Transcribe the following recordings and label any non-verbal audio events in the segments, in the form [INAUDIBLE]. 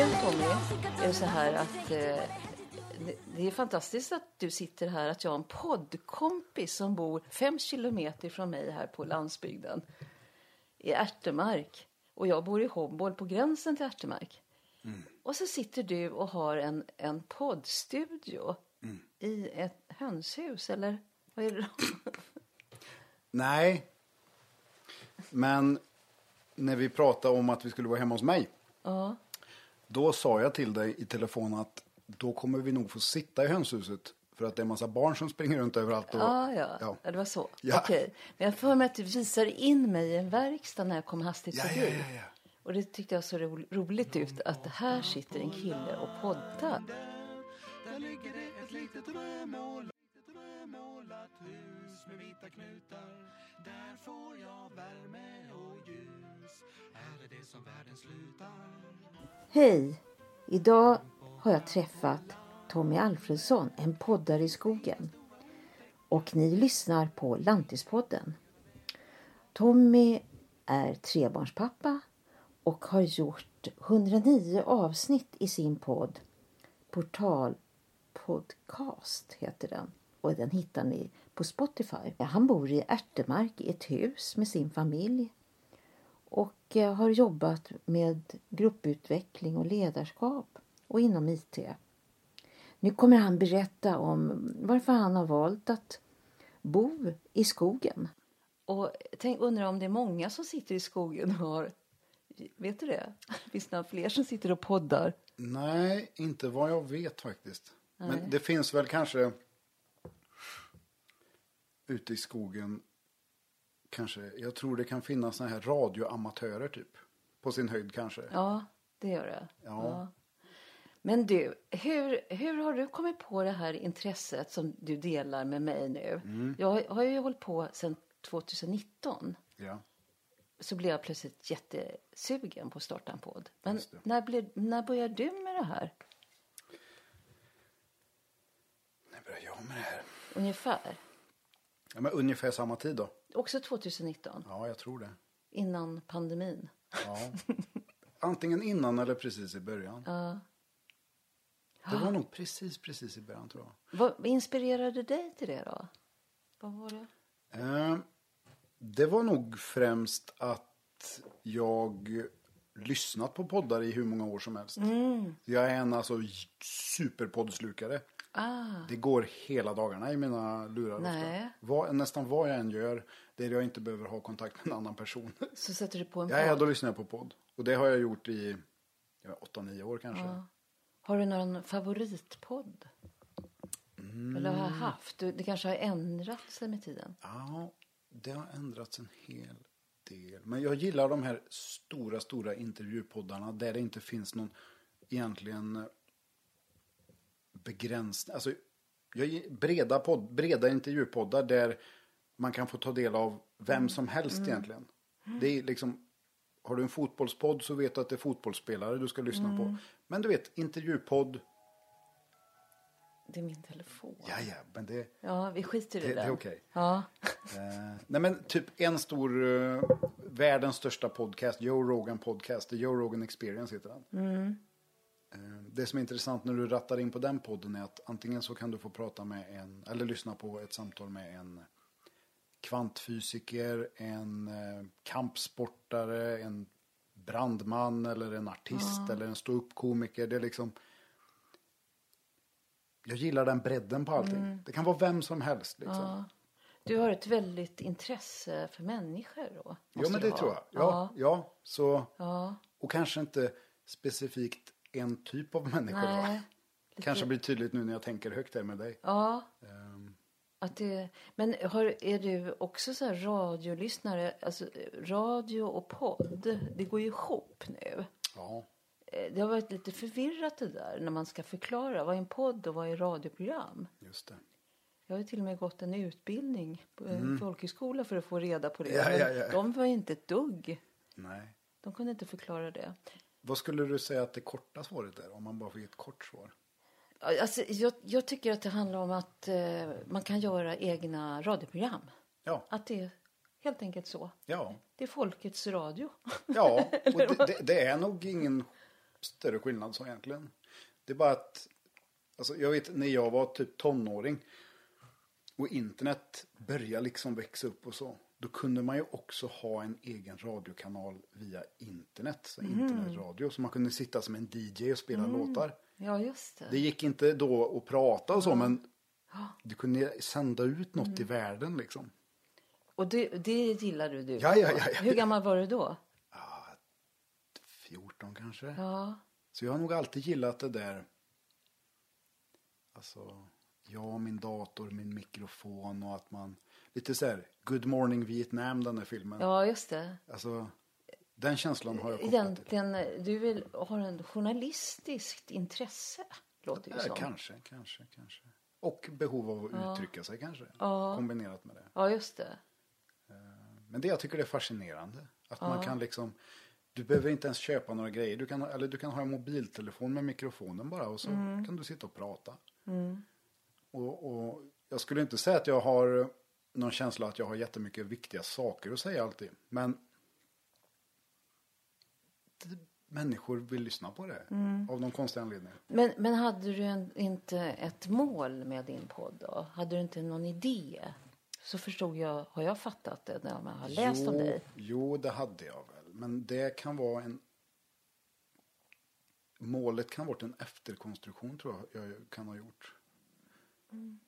Nu Tommy, är det så här att eh, det, är fantastiskt att du sitter här, att jag har en poddkompis som bor fem kilometer från mig här på landsbygden i Ärtemark. Och jag bor i Håboll på gränsen till Ärtemark. Och så sitter du och har en, en poddstudio i ett hönshus, eller vad är det? [LAUGHS] Nej. Men när vi pratade om att vi skulle vara hemma hos mig. ja. Då sa jag till dig i telefon att då kommer vi nog få sitta i hönshuset. För att det är en massa barn som springer runt överallt. Och, Ja, ja, ja. ja. det var så. Ja. Okej. Men jag får mig att du visar in mig i en verkstad när jag kom hastigt Ja, förbi. ja, ja, ja. Och det tyckte jag så ro roligt ut att här sitter en kille och poddar. Där ligger det ett litet rödmålat, litet rödmålat hus med vita knutar. Där får jag värme och ljus. Hej! Idag har jag träffat Tommy Alfredsson, en poddare i skogen. Och ni lyssnar på Lantispodden. Tommy är trebarnspappa och har gjort 109 avsnitt i sin podd Portal Podcast heter den. Och den hittar ni på Spotify. Han bor i Ärtemark i ett hus med sin familj och eh, har jobbat med grupputveckling och ledarskap och inom IT. Nu kommer han berätta om varför han har valt att bo i skogen. Och tänk, undrar om det är många som sitter i skogen och har... Vet du det? [LAUGHS] Finns det några fler som sitter och poddar? Nej, inte vad jag vet faktiskt. Nej. Men det finns väl kanske ute i skogen. Kanske, jag tror det kan finnas såna här radioamatörer typ. På sin höjd kanske. Ja, det gör det. Ja. Men du, hur, hur har du kommit på det här intresset som du delar med mig nu? Jag har- ju hållit på sedan 2019. Ja. Så blev jag plötsligt jättesugen på att starta en podd. Men när, blev, när började du med det här? När började jag med det här? Ungefär. Ja, men ungefär samma tid då. Också 2019, Ja, jag tror det. innan pandemin. Ja. Antingen innan eller precis i början. Ja. Det var nog precis, precis i början tror jag. Vad inspirerade dig till det då? Vad var det? Eh, det var nog främst att jag lyssnat på poddar i hur många år som helst. Jag är en alltså superpoddslukare. Ah, Det går hela dagarna i mina lurar Nej. ofta. Vad, nästan vad jag än gör, där jag inte behöver ha kontakt med en annan person. [LAUGHS] så sätter du på en Ja, ja, podd. då lyssnar jag på podd. Och det har jag gjort i ja, 8-9 år kanske. Har du någon favoritpodd? Eller har haft? Du- Det kanske har ändrat sig med tiden? Ja, det har ändrats en hel del. Men jag gillar de här stora, stora intervjupoddarna där det inte finns någon egentligen begränsning. Alltså, breda, podd, breda intervjupoddar där man kan få ta del av vem som helst egentligen. Det är liksom, har du en fotbollspodd så vet du att det är fotbollsspelare du ska lyssna på. Men du vet, intervjupodd, Det är min telefon. ja ja, men det... Ja, vi skiter i Det- den. det är okej. Ja. [LAUGHS] Eh, nej men typ en stor, eh, världens största podcast, Joe Rogan podcast, The Joe Rogan Experience heter den. Eh, det som är intressant när du rattar in på den podden är att antingen så kan du få prata med en, eller lyssna på ett samtal med en kvantfysiker, en eh, kampsportare, en brandman eller en artist eller en ståuppkomiker. Det är liksom jag gillar den bredden på allting. Det kan vara vem som helst. Liksom. Du har ett väldigt intresse för människor då? Ja, men det ha. tror jag. Ja, ja. så, Ja. Och kanske inte specifikt en typ av människa. Nej. Då. Kanske blir tydligt nu när jag tänker högt här med dig. Ja. Ehm, Att det, men har, är du också så här radiolyssnare? Alltså radio och podd, det går ju ihop nu. ja, Eh, Det har varit lite förvirrat det där när man ska förklara vad är en podd och vad är radioprogram. just det. Jag har till och med gått en utbildning på en folkhögskola för att få reda på det. Mm. Ja, ja, ja. De var inte ett dugg. Nej. De kunde inte förklara det. Vad skulle du säga att det korta svaret är? Om man bara får ge ett kort svar. Alltså, jag, jag tycker att det handlar om att eh, man kan göra egna radioprogram. Ja, Att det är helt enkelt så. ja. Det är folkets radio. [LAUGHS] Ja, och det, det, det är nog ingen större skillnad så egentligen. Det är bara att, alltså jag vet när jag var typ tonåring och internet började liksom växa upp och så. Då kunde man ju också ha en egen radiokanal via internet, så internetradio. Så man kunde sitta som en DJ och spela låtar. Ja, just det. Det gick inte då att prata och så, men du kunde sända ut något Mm. i världen liksom. Och det, det gillade du? Ja, ja, ja, ja. Hur gammal var du då? 14 kanske. Ja. Så jag har nog alltid gillat det där. Alltså, jag, min dator, min mikrofon och att man... Lite så här, Good Morning Vietnam, den där filmen. Ja, just det. Alltså, den känslan har jag kopplat till. Egentligen, du vill, har en journalistiskt intresse, låter det Ja, som. kanske, kanske, kanske. Och behov av att uttrycka sig kanske. Ja. Kombinerat med det. Ja, just det. Men det jag tycker det är fascinerande. Att man kan liksom... Du behöver inte ens köpa några grejer. Du kan, eller du kan ha en mobiltelefon med mikrofonen bara och så kan du sitta och prata. Och, och jag skulle inte säga att jag har någon känsla att jag har jättemycket viktiga saker att säga alltid. Men människor vill lyssna på det. Av någon konstig anledning. Men, men hade du en, inte ett mål med din podd då? Hade du inte någon idé? Så förstod jag, har jag fattat det när man har läst om jo, dig? Jo, det hade jag väl. Men det kan vara en... Målet kan vara en efterkonstruktion tror jag jag kan ha gjort.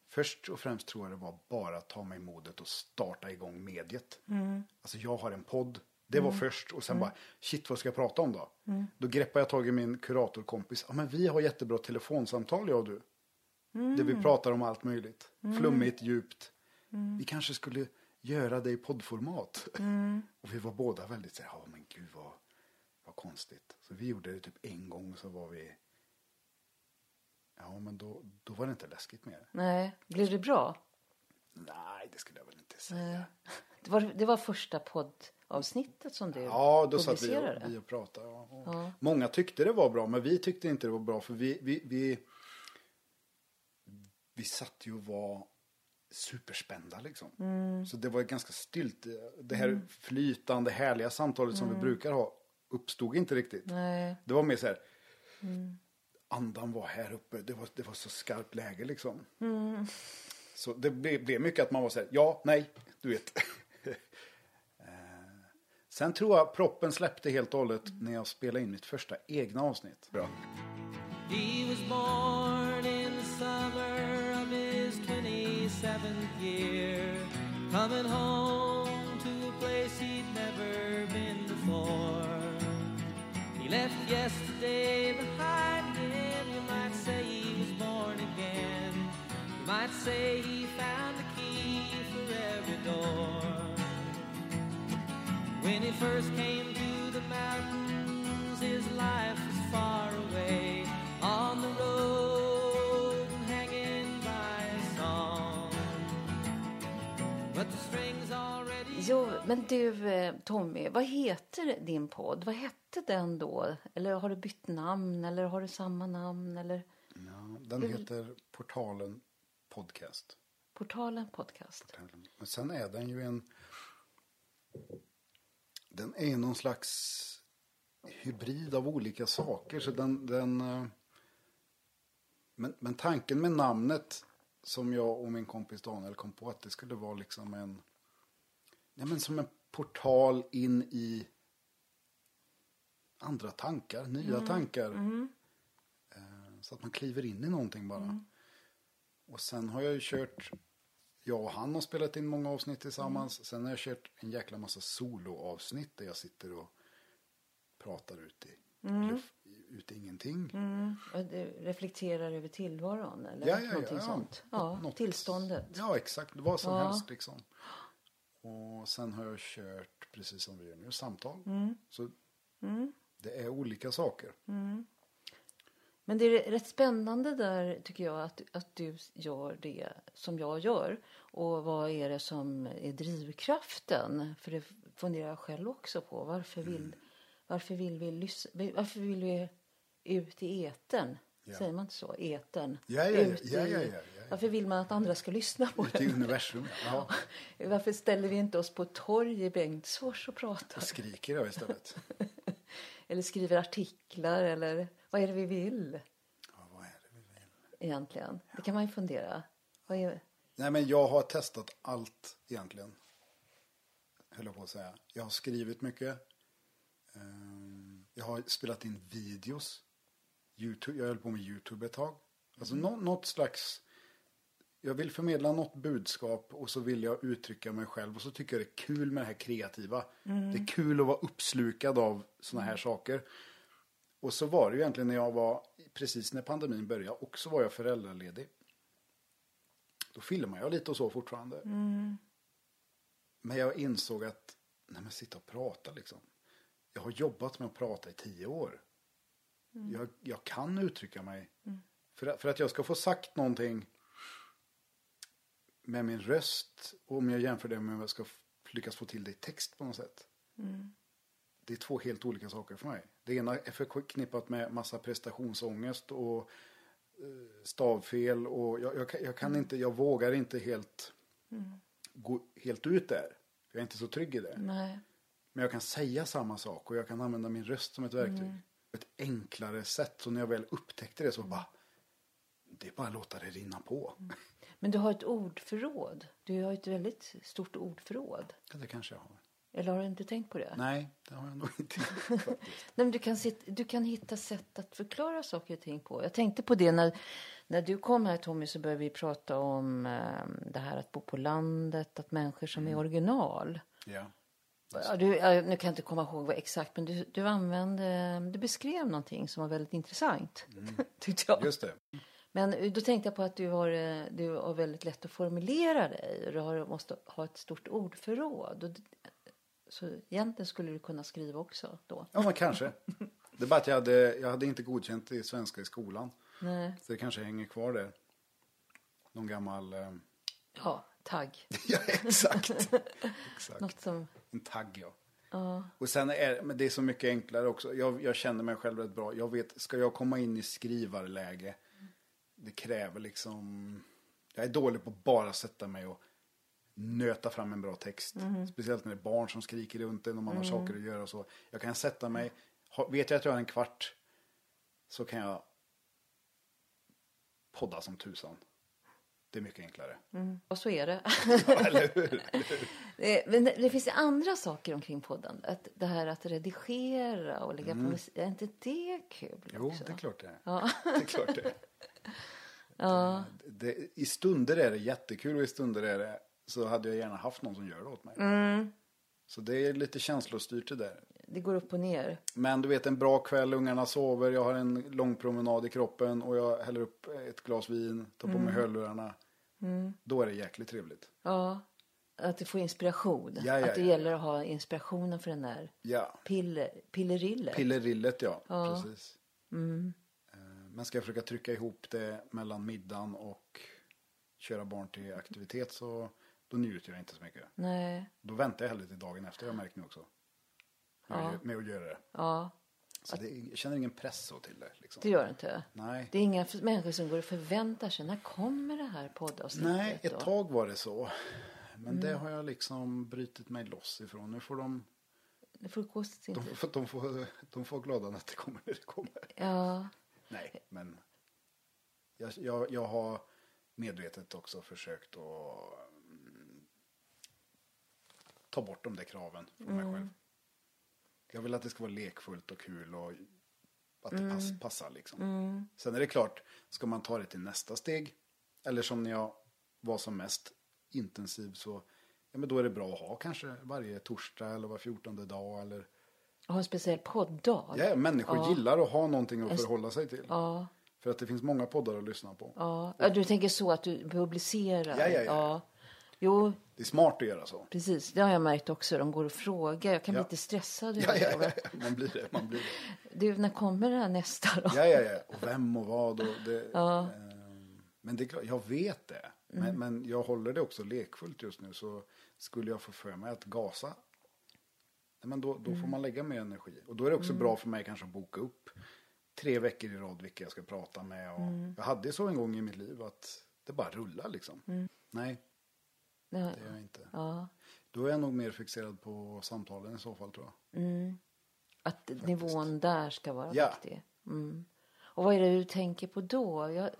Först och främst tror jag det var bara att ta mig modet och starta igång mediet. Alltså jag har en podd. Det var först och sen bara, shit vad ska jag prata om då? Då greppade jag tag i min kuratorkompis. Ja men vi har jättebra telefonsamtal jag och du. Där vi pratar om allt möjligt. Flummigt, djupt. Vi kanske skulle göra det i poddformat. [LAUGHS] Och vi var båda väldigt så här, ja men gud vad, vad konstigt. Så vi gjorde det typ en gång så var vi, ja men då, då var det inte läskigt mer. Nej, blev det bra? Nej, det skulle jag väl inte säga. Det var, det var första poddavsnittet som du Ja, då satt vi och, vi och pratade. ja. Och Många tyckte det var bra, men vi tyckte inte det var bra. För vi, vi, vi, vi satt ju och var superspända liksom. Mm. Så det var ganska stylt. Det här flytande, härliga samtalet som vi brukar ha uppstod inte riktigt. Mm. Nej. Mm. Det var mer så här. Andan var här uppe. Det var, det var så skarpt läge liksom. Mm. Så det blev, blev mycket att man var så här. Ja, nej, du vet. [LAUGHS] Eh, Sen tror jag proppen släppte helt och hållet när jag spelade in mitt första egna avsnitt. Bra. He was born in the summer of his 27th year, coming home to a place he'd never been before. He left yesterday say he found the key for every door. When he first came to the mountains, his life was far away on the road, hanging by a song. But the strings already. Jo, men du eh, Tommy, vad heter din podd? Vad hette den då? Eller har du bytt namn eller har du samma namn eller Ja, den heter Portalen Podcast. Portalen Podcast? Men sen är den ju en... Den är någon slags hybrid av olika saker. Så den, den, eh, men, men tanken med namnet som jag och min kompis Daniel kom på att det skulle vara liksom en... Ja, men som en portal in i andra tankar, nya tankar. Eh, Så att man kliver in i någonting bara. Och sen har jag ju kört, jag och han har spelat in många avsnitt tillsammans. Sen har jag kört en jäkla massa soloavsnitt där jag sitter och pratar ut i, luft, ut i ingenting. Mm. Reflekterar över tillvaron eller Ja, ja, ja, sånt? Ja, något- tillståndet. Ja, exakt. Vad som Ja. helst liksom. Och sen har jag kört, precis som vi gör nu, samtal. Mm. Så det är olika saker. Men det är rätt spännande där tycker jag att, att du gör det som jag gör. Och vad är det som är drivkraften? För det funderar jag själv också på. Varför vill, Mm. varför vill vi lyssna? Varför vill vi ut i etern? Ja. Säger man inte så? Etern. Ja, ja, Ut i-. Varför vill man att andra ska lyssna på Ute i det? universum. [LAUGHS] Varför ställer vi inte oss på ett torg i Bengtsfors och pratar? skriker jag istället. [LAUGHS] Eller skriver artiklar eller vad är det vi vill Ja, vad är det vi vill? egentligen? Det kan man ju fundera. Vad är... Nej, men jag har testat allt egentligen. Höll jag på att säga. Jag har skrivit mycket. Ehm, Jag har spelat in videos. YouTube, jag höll på med YouTube ett tag. Alltså nå, något slags... Jag vill förmedla något budskap och så vill jag uttrycka mig själv. Och så tycker jag det är kul med det här kreativa. Det är kul att vara uppslukad av såna här saker. Och så var det ju egentligen när jag var, precis när pandemin började, och så var jag föräldraledig. Då filmar jag lite och så fortfarande. Men jag insåg att, nej men sitta och prata liksom. Jag har jobbat med att prata i tio år. Jag, jag kan uttrycka mig. För, att- för att jag ska få sagt någonting med min röst. Och om jag jämför det med om jag ska lyckas få till det i text på något sätt. Det är två helt olika saker för mig. Det ena är förknippat med massa prestationsångest och eh, stavfel. Och jag, jag, jag kan inte, jag vågar inte helt gå helt ut där. Jag är inte så trygg i det. Nej. Men jag kan säga samma sak och jag kan använda min röst som ett verktyg. På ett enklare sätt. Så när jag väl upptäckte det så bara, det är bara att låta det rinna på. Men du har ett ordförråd. Du har ett väldigt stort ordförråd. Ja, det kanske jag har. Eller har du inte tänkt på det? Nej, det har jag nog inte. [LAUGHS] Nej, men du, kan sitt, du kan hitta sätt att förklara saker och ting på. Jag tänkte på det när, när du kom här Tommy så började vi prata om eh, det här att bo på landet, att människor som är original. Ja. Ja, du, ja, nu kan jag inte komma ihåg vad exakt men du, du använde, du beskrev någonting som var väldigt intressant. [LAUGHS] Tyckte jag. Just det. Men då tänkte jag på att du har, eh, du har väldigt lätt att formulera dig och du har, måste ha ett stort ordförråd. Så egentligen skulle du kunna skriva också då. Ja, men kanske. Det är bara att jag hade, jag hade inte godkänt i svenska i skolan. Nej. Så det kanske hänger kvar där. Någon gammal... Eh... Ja, tagg. [LAUGHS] ja, exakt. exakt. Något som... En tagg, ja. Ja. Och sen är men det är så mycket enklare också. Jag, jag känner mig själv rätt bra. Jag vet, ska jag komma in i skrivarläge, det kräver liksom... Jag är dålig på att bara sätta mig och nöta fram en bra text. Speciellt när det är barn som skriker runt en och man har saker att göra och så. Jag kan sätta mig, vet jag att jag har en kvart, så kan jag podda som tusan. Det är mycket enklare. Och så är det. [LAUGHS] Eller hur? [LAUGHS] Men det det finns ju andra saker omkring poddandet. Det här att redigera och lägga på musik. Är inte det kul Jo, också? det är klart det är. Ja. Det är klart det är. [LAUGHS] Det, det, I stunder är det jättekul och i stunder är det så hade jag gärna haft någon som gör det åt mig. Så det är lite känslostyrt det där. Det går upp och ner. Men du vet en bra kväll, ungarna sover, jag har en lång promenad i kroppen och jag häller upp ett glas vin, tar på mig hörlurarna. Då är det jäkligt trevligt. Ja. Att du får inspiration. Ja, ja, att det ja. gäller att ha inspirationen för den där Ja, piller, pillerillet. pillerillet ja. Ja. Precis. Eh, Men ska jag försöka trycka ihop det mellan middagen och köra barn till aktivitet så då njuter jag inte så mycket. Nej. Då väntar jag hellre till dagen efter, jag märkt nu också. Ja. med att göra det. Ja, Så det, jag känner ingen press så till det. Liksom. det gör det inte. Nej. Det är inga människor som går och förväntar sig. När kommer det här poddavsnittet? Nej, ett då? tag var det så. Men Mm. det har jag liksom brutit mig loss ifrån. Nu får de, Det får gå sin de, de, får, de får glada när det kommer när det kommer. Ja. Nej, men jag, jag, jag har medvetet också försökt att mm, ta bort de där kraven från mig själv. Jag vill att det ska vara lekfullt och kul och att det pass, passar liksom. Sen är det klart, ska man ta det till nästa steg, eller som när jag var som mest intensiv så, ja men då är det bra att ha kanske varje torsdag eller var fjortonde dag eller ha en speciell podddag. Ja, människor gillar att ha någonting att förhålla sig till. Ja. För att det finns många poddar att lyssna på. Ja. ja. Du tänker så att du publicerar? Ja, ja, ja. Jo, Det är smart att göra så. precis. Det har jag märkt också. De går och frågar. Jag kan Ja. bli lite stressad. Ja, ja, ja, man blir det. Man blir det. Du, när kommer det här nästa då? Ja, ja, ja. Och vem och vad. Och det, ehm, men det är klart, jag vet det. Men, men jag håller det också lekfullt just nu. Så skulle jag få för mig att gasa. Nej, Men då, då får man lägga mer energi. Och då är det också bra för mig kanske att boka upp tre veckor i rad vilka jag ska prata med. Och Jag hade så en gång i mitt liv att det bara rullar liksom. Nej, Ja. det är jag inte. Ja. Då är jag nog mer fixerad på samtalen i så fall tror jag. Att nivån där ska vara Ja. viktig. Mm. Och vad är det du tänker på då? Jag,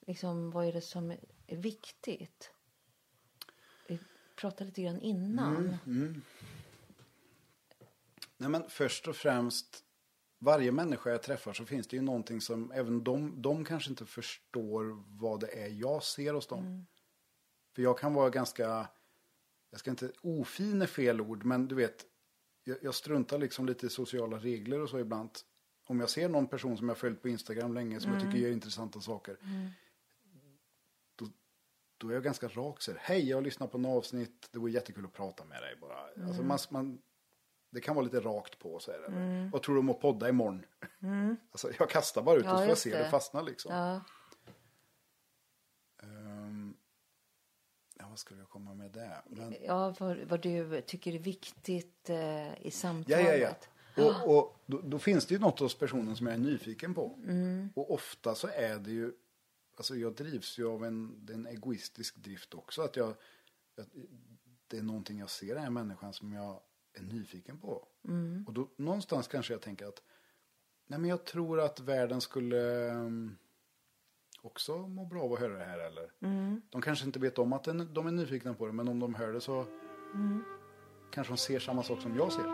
liksom, vad är det som är, är viktigt? Vi pratade lite grann innan. Mm. Nej men först och främst, varje människa jag träffar så finns det ju någonting som även de, de kanske inte förstår vad det är jag ser hos dem. För jag kan vara ganska, jag ska inte, ofin är fel ord, men du vet, jag, jag struntar liksom lite i sociala regler och så ibland. Om jag ser någon person som jag följt på Instagram länge som jag tycker gör intressanta saker. Då, då är jag ganska rak så här, hej jag har lyssnat på en avsnitt, det vore jättekul att prata med dig bara. Alltså man, man, det kan vara lite rakt på så här. eller, Vad tror du om att podda imorgon? [LAUGHS] alltså jag kastar bara ut Ja, och så får jag se det. det fastna liksom. Ja. Ehm, ja, vad skulle jag komma med där? Men, Ja, vad, vad du tycker är viktigt eh, i ja, samtalet. ja, ja. Och, och då, då finns det ju något hos personen som jag är nyfiken på. Mm. Och ofta så är det ju, alltså jag drivs ju av en, det en egoistisk drift också. Att jag, att det är någonting jag ser i den här människan som jag är nyfiken på. Mm. Och då någonstans kanske jag tänker att, nej men jag tror att världen skulle um, också må bra av att höra det här eller. Mm. De kanske inte vet om att de är nyfikna på det, men om de hör det så Mm. kanske de ser samma sak som jag ser.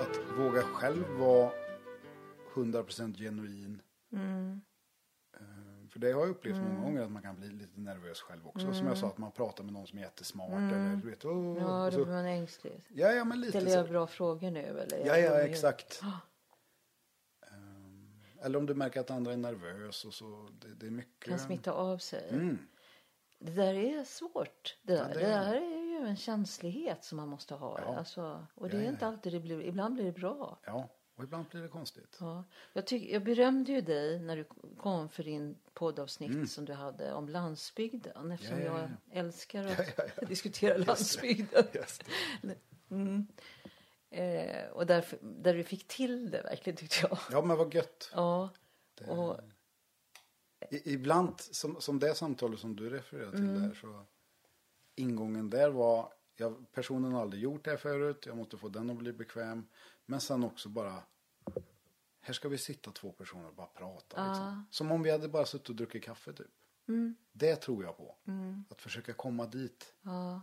Att våga själv vara 100% genuin. Mm. För det har jag upplevt många gånger att man kan bli lite nervös själv också. Som jag sa, att man pratar med någon som är jättesmart eller du vet. Oh, Mm. Ja, då blir man ängslig. ja, ja, men lite Ställer så. jag bra frågor nu? Eller Ja, ja, exakt. Ehm, Eller om du märker att andra är nervös och så. Det, det är mycket. Kan smitta av sig. Mm. Det där är svårt. Det, där. det det, är- där är ju en känslighet som man måste ha. Ja. Alltså, och det Ja, är ja, inte ja. alltid det blir. Ibland blir det bra. Ja, och ibland blir det konstigt. Ja. Jag, tyck, jag berömde ju dig när du kom för din poddavsnitt som du hade om landsbygden. Eftersom Mm. Ja, ja, jag älskar att diskutera landsbygden. Just det. Mm. Eh, och därför, där du fick till det verkligen tyckte jag. Ja, men vad gött. Ja. Och, I, ibland, som, som det samtalet som du refererar till Mm. där, så ingången där var, jag, personen har aldrig gjort det här förut, jag måste få den att bli bekväm. Men sen också bara, här ska vi sitta två personer och bara prata. Liksom. Som om vi hade bara suttit och druckit kaffe typ. Det tror jag på. Att försöka komma dit. ja,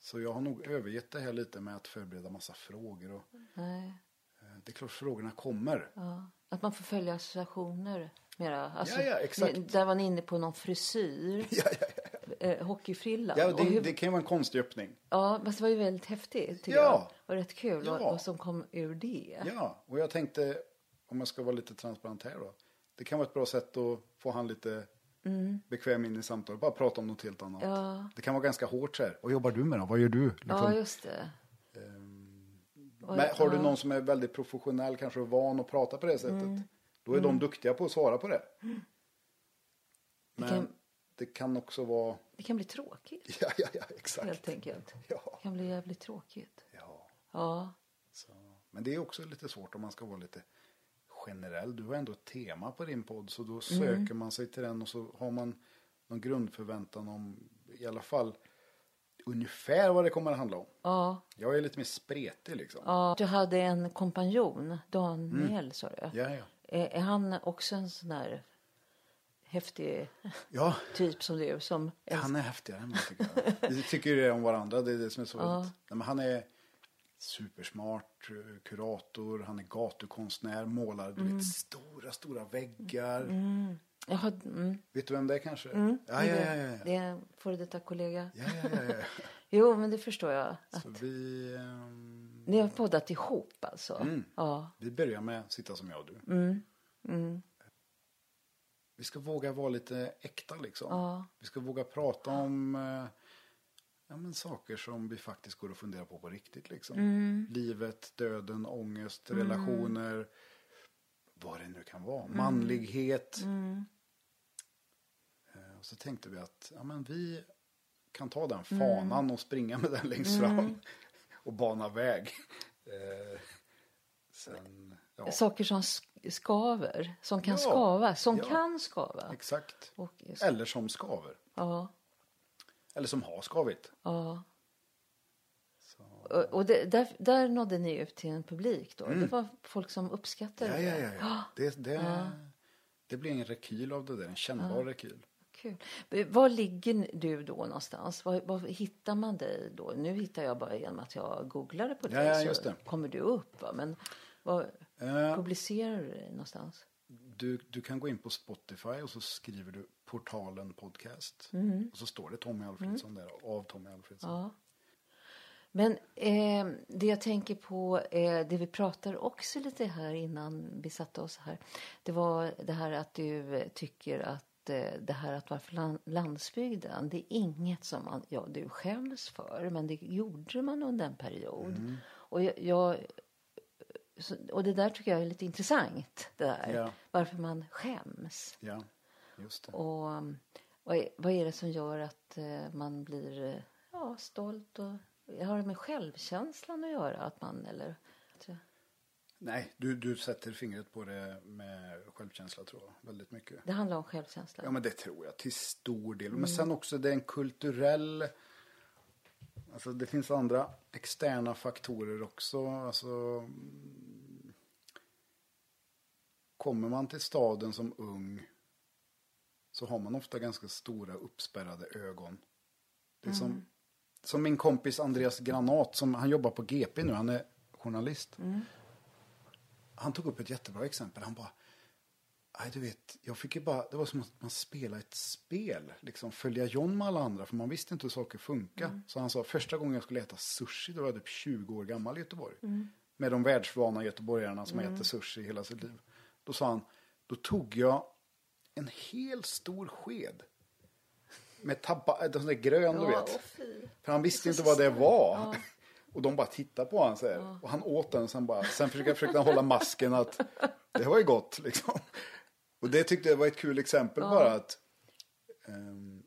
Så jag har nog övergett det här lite med att förbereda massa frågor. Och, nej. eh, det är klart frågorna kommer. Ja, att man får följa associationer mera. Alltså, Ja, ja, exakt. Där var ni inne på någon frisyr. [LAUGHS] Ja, ja. Eh, hockeyfrillan. ja det, hur, det kan ju vara en konstig öppning. ja, men det var ju väldigt häftigt tycker Ja. jag. Och rätt kul Ja. vad, som kom ur det. Ja, och jag tänkte, om jag ska vara lite transparent här då. Det kan vara ett bra sätt att få han lite bekväm in i samtalet. Bara prata om något helt annat. Mm. Ja. Det kan vara ganska hårt så här. Vad jobbar du med då? Vad gör du? Liksom. Ja, just det. Och- Men har du någon som är väldigt professionell, kanske van att prata på det sättet. Mm. Då är de duktiga på att svara på det. Men kan- det kan också vara, Det kan bli tråkigt [LAUGHS] ja, ja, ja, exakt. helt enkelt. Ja, Det kan bli jävligt tråkigt. ja. Ja, Så. Men det är också lite svårt om man ska vara lite generell. Du har ändå ett tema på din podd så då söker man sig till den och så har man någon grundförväntan om i alla fall ungefär vad det kommer att handla om. ja, Jag är lite mer spretig liksom. ja. Du hade en kompanjon, Daniel sa du. Ja, ja. Är, är han också en sån där häftig Ja, typ som du? Som han är häftigare än mig tycker jag. Vi tycker det om varandra, det är det som är så roligt. Nej, men han är supersmart, eh, kurator, han är gatukonstnär, målar du vet, stora, stora väggar. Jaha, mm. Vet du vem det är kanske? Mm. Ja, ja, ja, ja. Det är en före detta kollega. Ja, ja, ja, ja. [LAUGHS] Jo, men det förstår jag. Att Så vi, ehm, ni har poddat ihop alltså? Mm. Ja. vi börjar med att sitta som jag och du. Mm. Mm. Vi ska våga vara lite äkta liksom. Ja. Vi ska våga prata om eh, ja, men saker som vi faktiskt går och funderar på på riktigt. Liksom. Mm. Livet, döden, ångest, relationer. Vad det nu kan vara. Mm. Manlighet. Eh, Och så tänkte vi att ja, men vi kan ta den fanan Mm. och springa med den längst fram. [LAUGHS] Och bana väg. Eh, sen, ja, Saker som skaver, som kan Ja. skava, som Ja. kan skava. exakt. Och, Eller som skaver. ja. Eller som har skavit. Ja. Så. Och, och det, där, där nådde ni ut till en publik då? Det var folk som uppskattade Mm. Ja, det? ja, ja. ja. Det, det, det blir en rekyl av det där. En kännbar rekyl. Kul. Var ligger du då någonstans? Var, var hittar man dig då? Nu hittar jag bara genom att jag googlade på dig Ja, ja, så kommer du upp. Va? Men var publicerar du dig någonstans? du, du kan gå in på Spotify och så skriver du Portalen Podcast. Och så står det Tommy Alfredsson där, av Tommy Alfredsson. Ja. Men eh, det jag tänker på, eh, det vi pratade också lite här innan vi satte oss här. Det var det här att du eh, tycker att eh, det här att vara från lan- landsbygden, det är inget som man, ja, du skäms för, men det gjorde man under en period. Och jag, jag så, och det där tycker jag är lite intressant, det där. Ja. Varför man skäms. Ja, just det. Och um, vad är, det som gör att eh, man blir eh, ja, stolt? Och, har det med självkänslan att göra? Att man, eller. Nej, du, du sätter fingret på det med självkänsla tror jag. Väldigt mycket. det handlar om självkänsla. Ja men det tror jag till stor del. Men sen också det är en kulturell. Alltså det finns andra externa faktorer också. Alltså. mm, Kommer man till staden som ung. Så har man ofta ganska stora uppspärrade ögon. Det är som, som min kompis Andreas Granat. Som, han jobbar på GP nu. Han är journalist. Han tog upp ett jättebra exempel. Han bara. Nej, du vet, jag fick ju bara, det var som att man spelade ett spel. Liksom följa John med alla andra, för man visste inte hur saker funkar. Så han sa, första gången jag skulle äta sushi, då var jag typ 20 år gammal i Göteborg. Med de världsvana göteborgarna som äter sushi hela sitt liv. Då sa han, då tog jag en hel stor sked. Med tabba, äh, sån där grön du Ja, vet. åh, fy. För han visste inte vad det var. [LAUGHS] Och de bara tittade på honom så här. Och han åt den sen bara. Sen försökte, försökte han hålla masken att det var ju gott liksom. Och det tyckte jag var ett kul exempel bara att.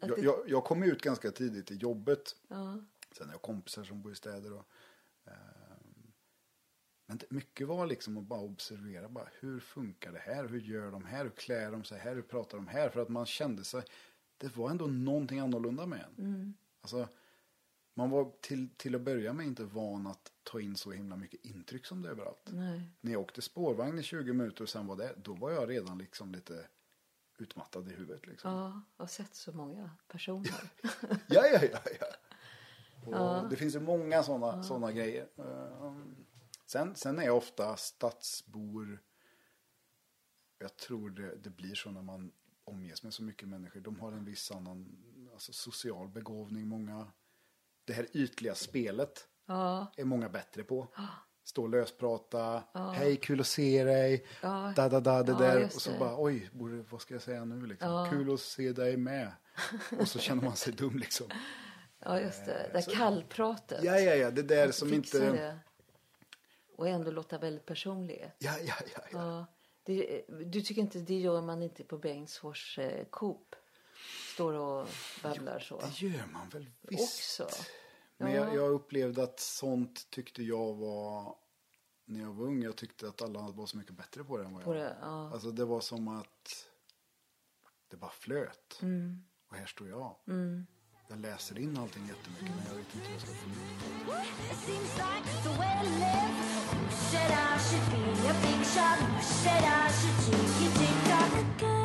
Att jag, det- jag, jag kom ut ganska tidigt i jobbet. Ja. Sen har jag kompisar som bor i städer. Och, ehm, men det, mycket var liksom att bara observera. Bara, hur funkar det här? Hur gör de här? Hur klär de sig här? Hur pratar de här? För att man kände sig. Det var ändå någonting annorlunda med en. Alltså, man var till, till att börja med inte van att ta in så himla mycket intryck som det är överallt. Nej. När jag åkte spårvagn i 20 minuter och sen var det, då var jag redan liksom lite utmattad i huvudet. Liksom. Ja, jag har sett så många personer. [LAUGHS] Ja, ja, ja. ja. Och Det finns ju många sådana såna grejer. Ehm, sen, sen är jag ofta stadsbor. Jag tror det, det blir så när man omges med så mycket människor. De har en viss annan alltså, social begåvning. Många, det här ytliga spelet Ja, är många bättre på. Stå och lösprata. Hej, kul att se dig. Ja. Da, da, da, det Ja, där. Och så det. bara, oj, borde, vad ska jag säga nu liksom? Ja. Kul att se dig med. och så känner man sig dum liksom. [LAUGHS] ja just det. Det där kallpratet. Ja, ja, ja, det där som Fixa inte... det. Och ändå låta väldigt personlig. Ja, ja, ja, ja. Ja. Det, du tycker inte det gör man inte på Bengtsfors eh, Coop? Står och babblar så. Det gör man väl visst. Också. Men Ja. jag, jag upplevde att sånt tyckte jag var... När jag var ung, jag tyckte att alla var så mycket bättre på det än vad jag det, ja. Alltså det var som att det bara flöt. Mm. Och här står jag. Jag läser in allting jättemycket men jag vet inte hur jag ska få ut det.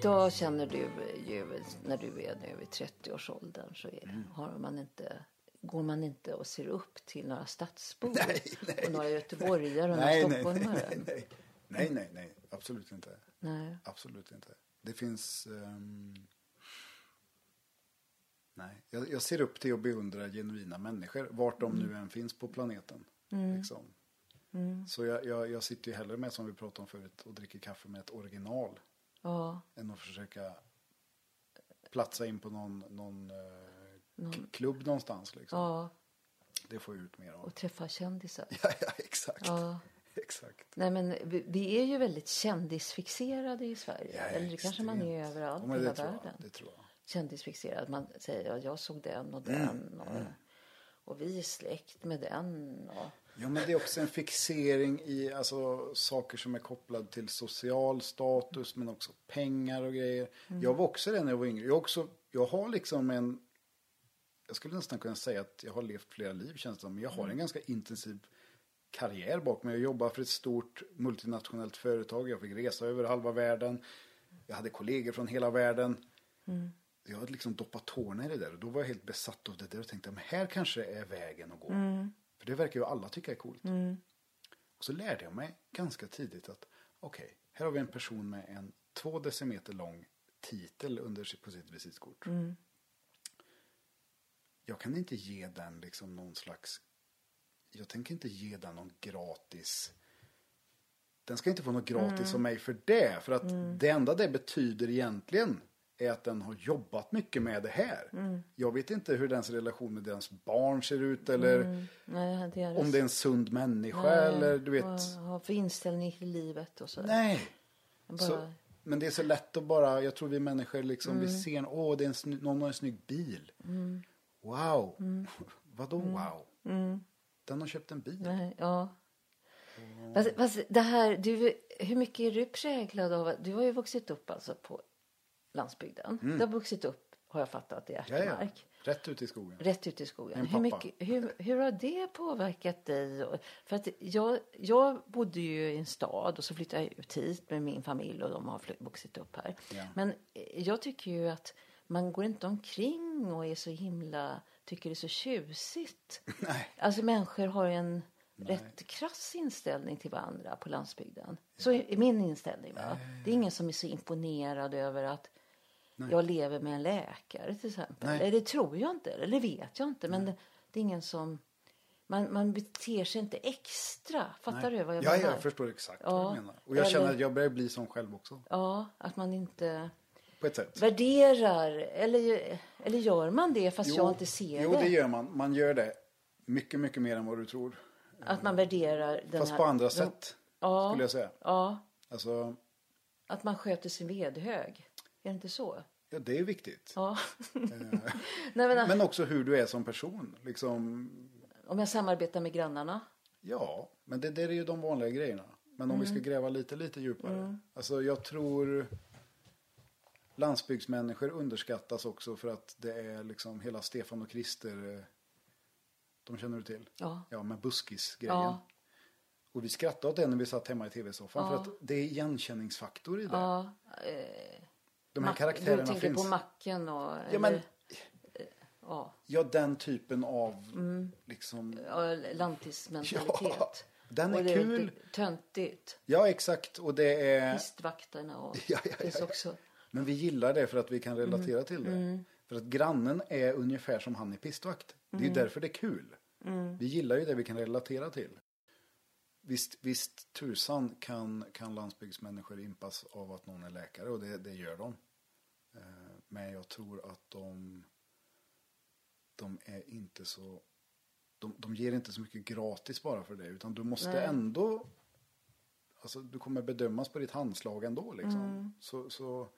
Idag känner du ju när du är nu i 30-årsåldern så är, Mm. har man inte, går man inte och ser upp till några stadsbor Nej, nej. och några göteborgare och några Nej, nej, stockholmare. nej, nej, nej, nej, nej, absolut inte. Nej. Absolut inte. Det finns... ehm, nej, jag, jag ser upp till och beundrar genuina människor. Vart de nu än finns på planeten. Liksom. Så jag, jag, jag sitter ju hellre med, som vi pratade om förut, och dricker kaffe med ett original. Ja, Än att försöka platsa in på någon, någon eh, k- klubb någonstans. Liksom. ja, Det får jag ut mer av. och träffa kändisar. [LAUGHS] Ja, ja, exakt. Ja. [LAUGHS] Exakt. Nej, men vi, vi är ju väldigt kändisfixerade i Sverige. Ja, Eller det kanske man är överallt Ja, i hela tror jag, världen. det tror jag. Kändisfixerad. Man säger ja, jag såg den och Mm, den. Och, och vi är släkt med den. Och, Ja, men det är också en fixering i alltså, saker som är kopplade till social status men också pengar och grejer. Jag var också det när jag var yngre. Jag, också, jag har liksom en... Jag skulle nästan kunna säga att jag har levt flera liv känns det som. Men jag har en ganska intensiv karriär bakom mig. Jag jobbade för ett stort multinationellt företag. Jag fick resa över halva världen. Jag hade kollegor från hela världen. Jag hade liksom doppat tårna i det där. Och då var jag helt besatt av det där och tänkte, men här kanske är vägen att gå. För det verkar ju alla tycka är coolt. Och så lärde jag mig ganska tidigt att okej, här har vi en person med en två decimeter lång titel under sitt, på sitt visitkort. Jag kan inte ge den liksom någon slags, jag tänker inte ge den någon gratis, den ska inte få något gratis av mig för det. För att det enda det betyder egentligen är att den har jobbat mycket med det här. Jag vet inte hur dens relation med deras barn ser ut eller nej, det om det är en sund människa Nej, eller du vet. Vad har för inställning till livet och sådär. Nej. Bara, Så, men det är så lätt att bara, jag tror vi människor liksom, vi ser, åh det är en sny, någon har en snygg bil. Wow. [LAUGHS] Vadå wow? Den har köpt en bil. nej, ja. Fast, fast det här, du, hur mycket är du präglad av, du har ju vuxit upp alltså på landsbygden. Du har vuxit upp, har jag fattat, i Mm. Ja, ja. Ärtemark. Rätt ut i skogen. Rätt ut i skogen. En Hur, mycket, hur, hur har det påverkat dig? För att jag, jag bodde ju i en stad och så flyttade jag ut hit med min familj och de har vuxit upp här. Ja. Men eh, jag tycker ju att man går inte omkring och är så himla, tycker det är så tjusigt. [LAUGHS] Nej. Alltså människor har en rätt krass inställning till varandra på landsbygden. Så är min inställning. Va? Det är ingen som är så imponerad över att jag lever med en läkare till exempel. Nej. Eller det tror jag inte, eller det vet jag inte. Men det, det är ingen som... Man, man beter sig inte extra. Fattar du vad jag ja, menar? jag förstår exakt Ja. vad du menar. Och jag Eller- känner att jag börjar bli som själv också. Ja, att man inte På ett sätt. värderar. Eller, eller gör man det fast jag inte ser jo, det? det gör man. Man gör det. Mycket, mycket mer än vad du tror. Att man värderar den Fast här... på andra sätt. Ja, Skulle jag säga. ja. Alltså, Att man sköter sin vedhög. Är det inte så? ja det är viktigt. Ja. [LAUGHS] Nej, men, Men också hur du är som person. Liksom, Om jag samarbetar med grannarna. Ja, men det, det är ju de vanliga grejerna. Men om vi ska Mm. gräva lite, lite djupare. Alltså jag tror landsbygdsmänniskor underskattas också för att det är liksom hela Stefan och Krister. eh, De känner du till? Ja. Ja, med buskis-grejen. Ja. Och vi skrattade åt det när vi satt hemma i tv-soffan. För att det är igenkänningsfaktor i det. Ja, De här Mac- karaktärerna Du tänker finns. på macken och... Ja, men, eller- ja, ja, den typen av Mm. liksom. lantismentalitet. [LAUGHS] Ja, den är och det kul. lite töntigt. Ja, exakt. Och det är. Pistvakterna och... [LAUGHS] Ja, ja, ja, finns ja. också. Men vi gillar det för att vi kan Mm. relatera till det. För att grannen är ungefär som han i pistvakt. Det är Mm. ju därför det är kul. Vi gillar ju det vi kan relatera till. Visst, visst tusan kan, kan landsbygdsmänniskor impas av att någon är läkare och det, det gör de. Eh, Men jag tror att de, de är inte så, de, de ger inte så mycket gratis bara för det utan du måste Nej. ändå, alltså du kommer bedömas på ditt handslag ändå liksom. Så, så,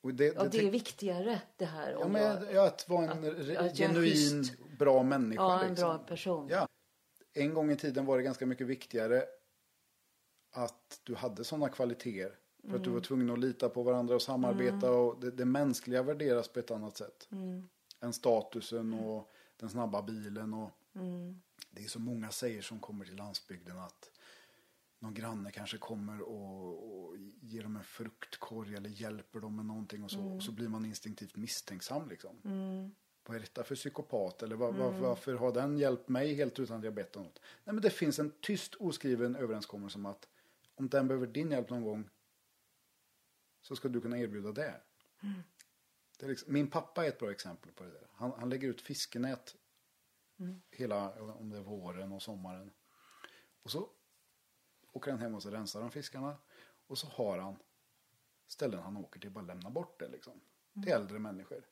och det, Ja, det är viktigare det här. Ja, men jag, ja, att vara en att- att genuin, bra människa. ja, en liksom. bra person. Ja. En gång i tiden var det ganska mycket viktigare att du hade sådana kvaliteter. För att Mm. du var tvungen att lita på varandra och samarbeta. Och det, det mänskliga värderas på ett annat sätt. Mm. Än statusen och den snabba bilen. Och Mm. Det är så många säger som kommer till landsbygden att någon granne kanske kommer och, och ger dem en fruktkorg eller hjälper dem med någonting och så, Mm. och så blir man instinktivt misstänksam liksom. Vad är detta för psykopat? Eller var, var, varför har den hjälpt mig helt utan att jag bett om något? Nej men det finns en tyst oskriven överenskommelse om att om den behöver din hjälp någon gång så ska du kunna erbjuda det. det är liksom, min pappa är ett bra exempel på det där. Han, han lägger ut fiskenät hela, om det är våren och sommaren. Och så åker han hem och så rensar han fiskarna. Och så har han ställen han åker till bara lämna bort det liksom. Till äldre människor.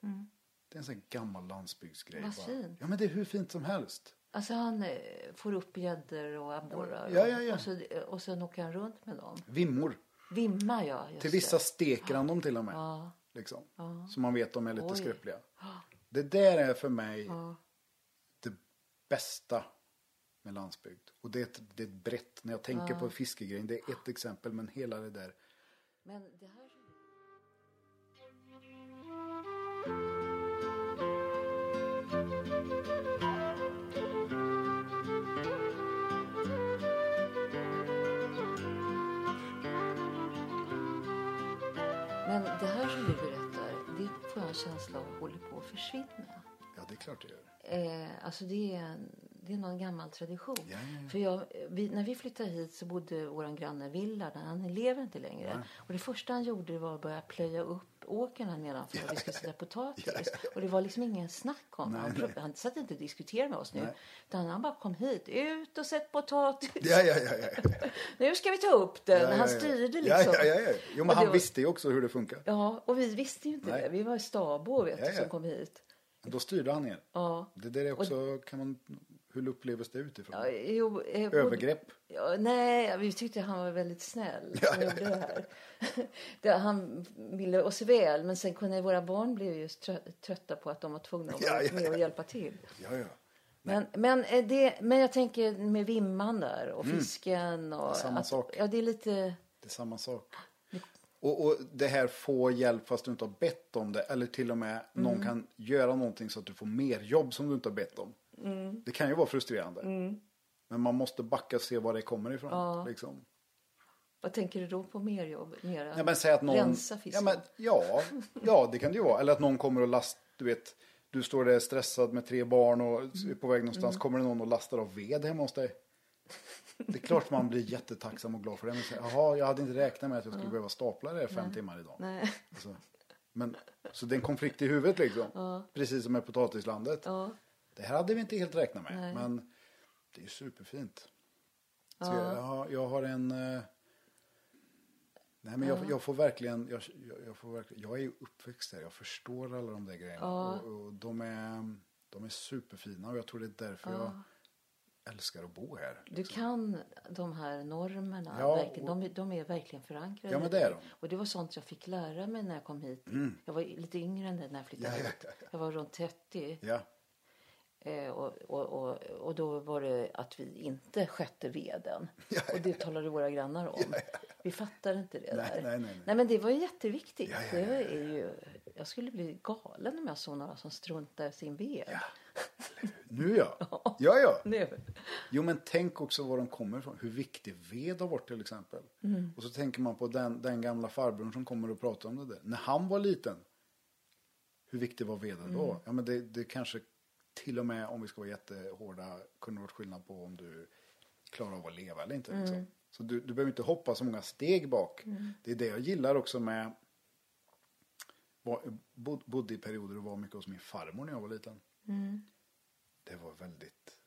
Det är en sån gammal landsbygdsgrej. Vad bara. fint. Ja men det är hur fint som helst. Alltså han eh, får upp gäddor och abborrar. Ja, ja, ja. Och, så, och sen åker han runt med dem. Vimmor. Vimma ja, Till vissa det. steker han dem till och med. Ja. Liksom. Så man vet de är lite Oj. skröpliga. Det där är för mig Ja. det bästa med landsbygd. Och det är ett, det är ett brett, när jag tänker på fiskegrejen, det är ett exempel men hela det där. Men det här... du berättar, det får jag en känsla av håller på att försvinna. Ja det är klart det gör. Eh, alltså det är, det är någon gammal tradition. Ja, ja, ja. För jag, vi, när vi flyttade hit så bodde vår granne Villa, han lever inte längre. Och det första han gjorde var att börja plöja upp åkern här nedanför där vi ska sätta potatis. Och det var liksom ingen snack om det. han, han satt inte och diskuterade med oss nu. Utan han bara kom hit, ut och sätt potatis. Ja, ja, ja. [LAUGHS] Nu ska vi ta upp den. han styrde liksom. ja, ja, ja. Jo men Och han var- visste ju också hur det funkar. Ja, och vi visste ju inte Nej. det. Vi var stabor vet du, som kom hit. Då styrde han er. Ja. Det där är också, kan man, hur upplevs det utifrån? Ja, jo, eh, både- Övergrepp? Ja, nej, vi tyckte han var väldigt snäll som gjorde det här. [LAUGHS] det, han ville oss väl, men sen kunde våra barn bli just trö- trötta på att de var tvungna att Ja, vara ja, med och hjälpa till. Ja, ja. Men, men, eh, det, men jag tänker med vimman där och fisken. Och Mm. samma att, sak. Ja, det är lite... Det är samma sak. Och, och det här få hjälp fast du inte har bett om det. Eller till och med någon Mm. kan göra någonting så att du får mer jobb som du inte har bett om. Mm. Det kan ju vara frustrerande. Men man måste backa och se var det kommer ifrån. Liksom. Vad tänker du då på mer jobb? Mera Ja, men säg att någon... rensa fisken? ja, men, ja, ja, det kan det ju vara. Eller att någon kommer och last, du vet, du står där stressad med tre barn och är på väg Mm. någonstans. Kommer det någon och lastar av ved hemma hos dig? Det är klart man blir jättetacksam och glad för det. Men säger, jaha, jag hade inte räknat med att jag skulle behöva stapla det fem timmar idag. Nej. Alltså, men, så det är en konflikt i huvudet liksom. Precis som med potatislandet. Ja. Det här hade vi inte helt räknat med. Nej. Men det är superfint. Så jag, har, jag har en... eh, Nej men jag, jag får verkligen, jag, jag, jag får verkligen, jag är ju uppväxt här, jag förstår alla de där grejerna. Och, och de, är, de är superfina och jag tror det är därför jag älskar att bo här. Du kan de här normerna. Ja, verkligen. och- De, de är verkligen förankrade. Ja, men det är de. Mm. Och det var sånt jag fick lära mig när jag kom hit. Jag var lite yngre än när jag flyttade Ja, ja, hit. ja, ja. Jag var runt 30. Ja, Eh, och, och, och, och då var det att vi inte skötte veden. [LAUGHS] Ja, ja, Och det talade våra grannar om. [LAUGHS] Vi fattade inte det Nej, där. nej, nej, nej. men det var ju jätteviktigt. Ja, ja, Det ja, är ju, jag skulle bli galen om jag såg några som struntar sin ved. [LAUGHS] nu ja. Ja, ja. Nu. Jo men tänk också var de kommer ifrån. Hur viktig ved har varit till exempel. Och så tänker man på den, den gamla farbrorn som kommer och pratar om det där. När han var liten. Hur viktig var veden då? Ja men det, det kanske till och med om vi ska vara jättehårda kunde varit skillnad på om du klarar av att leva eller inte. Liksom. Så du, du behöver inte hoppa så många steg bak. Det är det jag gillar också med var, bod, bodde i perioder och var mycket hos min farmor när jag var liten. Det var väldigt,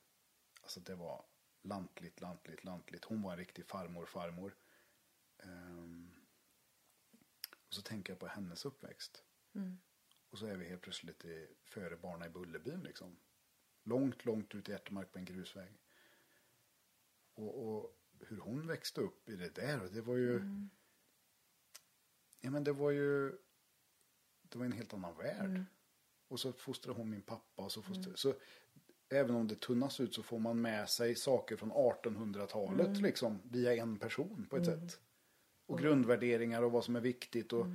alltså det var lantligt, lantligt, lantligt. Hon var en riktig farmor, farmor. Ehm, och så tänker jag på hennes uppväxt. Och så är vi helt plötsligt i, före barna i Bullerbyn liksom. Långt, långt ut i Ärtemark på en grusväg. Och, och hur hon växte upp i det där, och det var ju... Ja men det var ju... Det var en helt annan värld. Och så fostrade hon min pappa och så fostrade... Så även om det tunnas ut så får man med sig saker från 1800-talet liksom via en person på ett sätt. Och grundvärderingar och vad som är viktigt och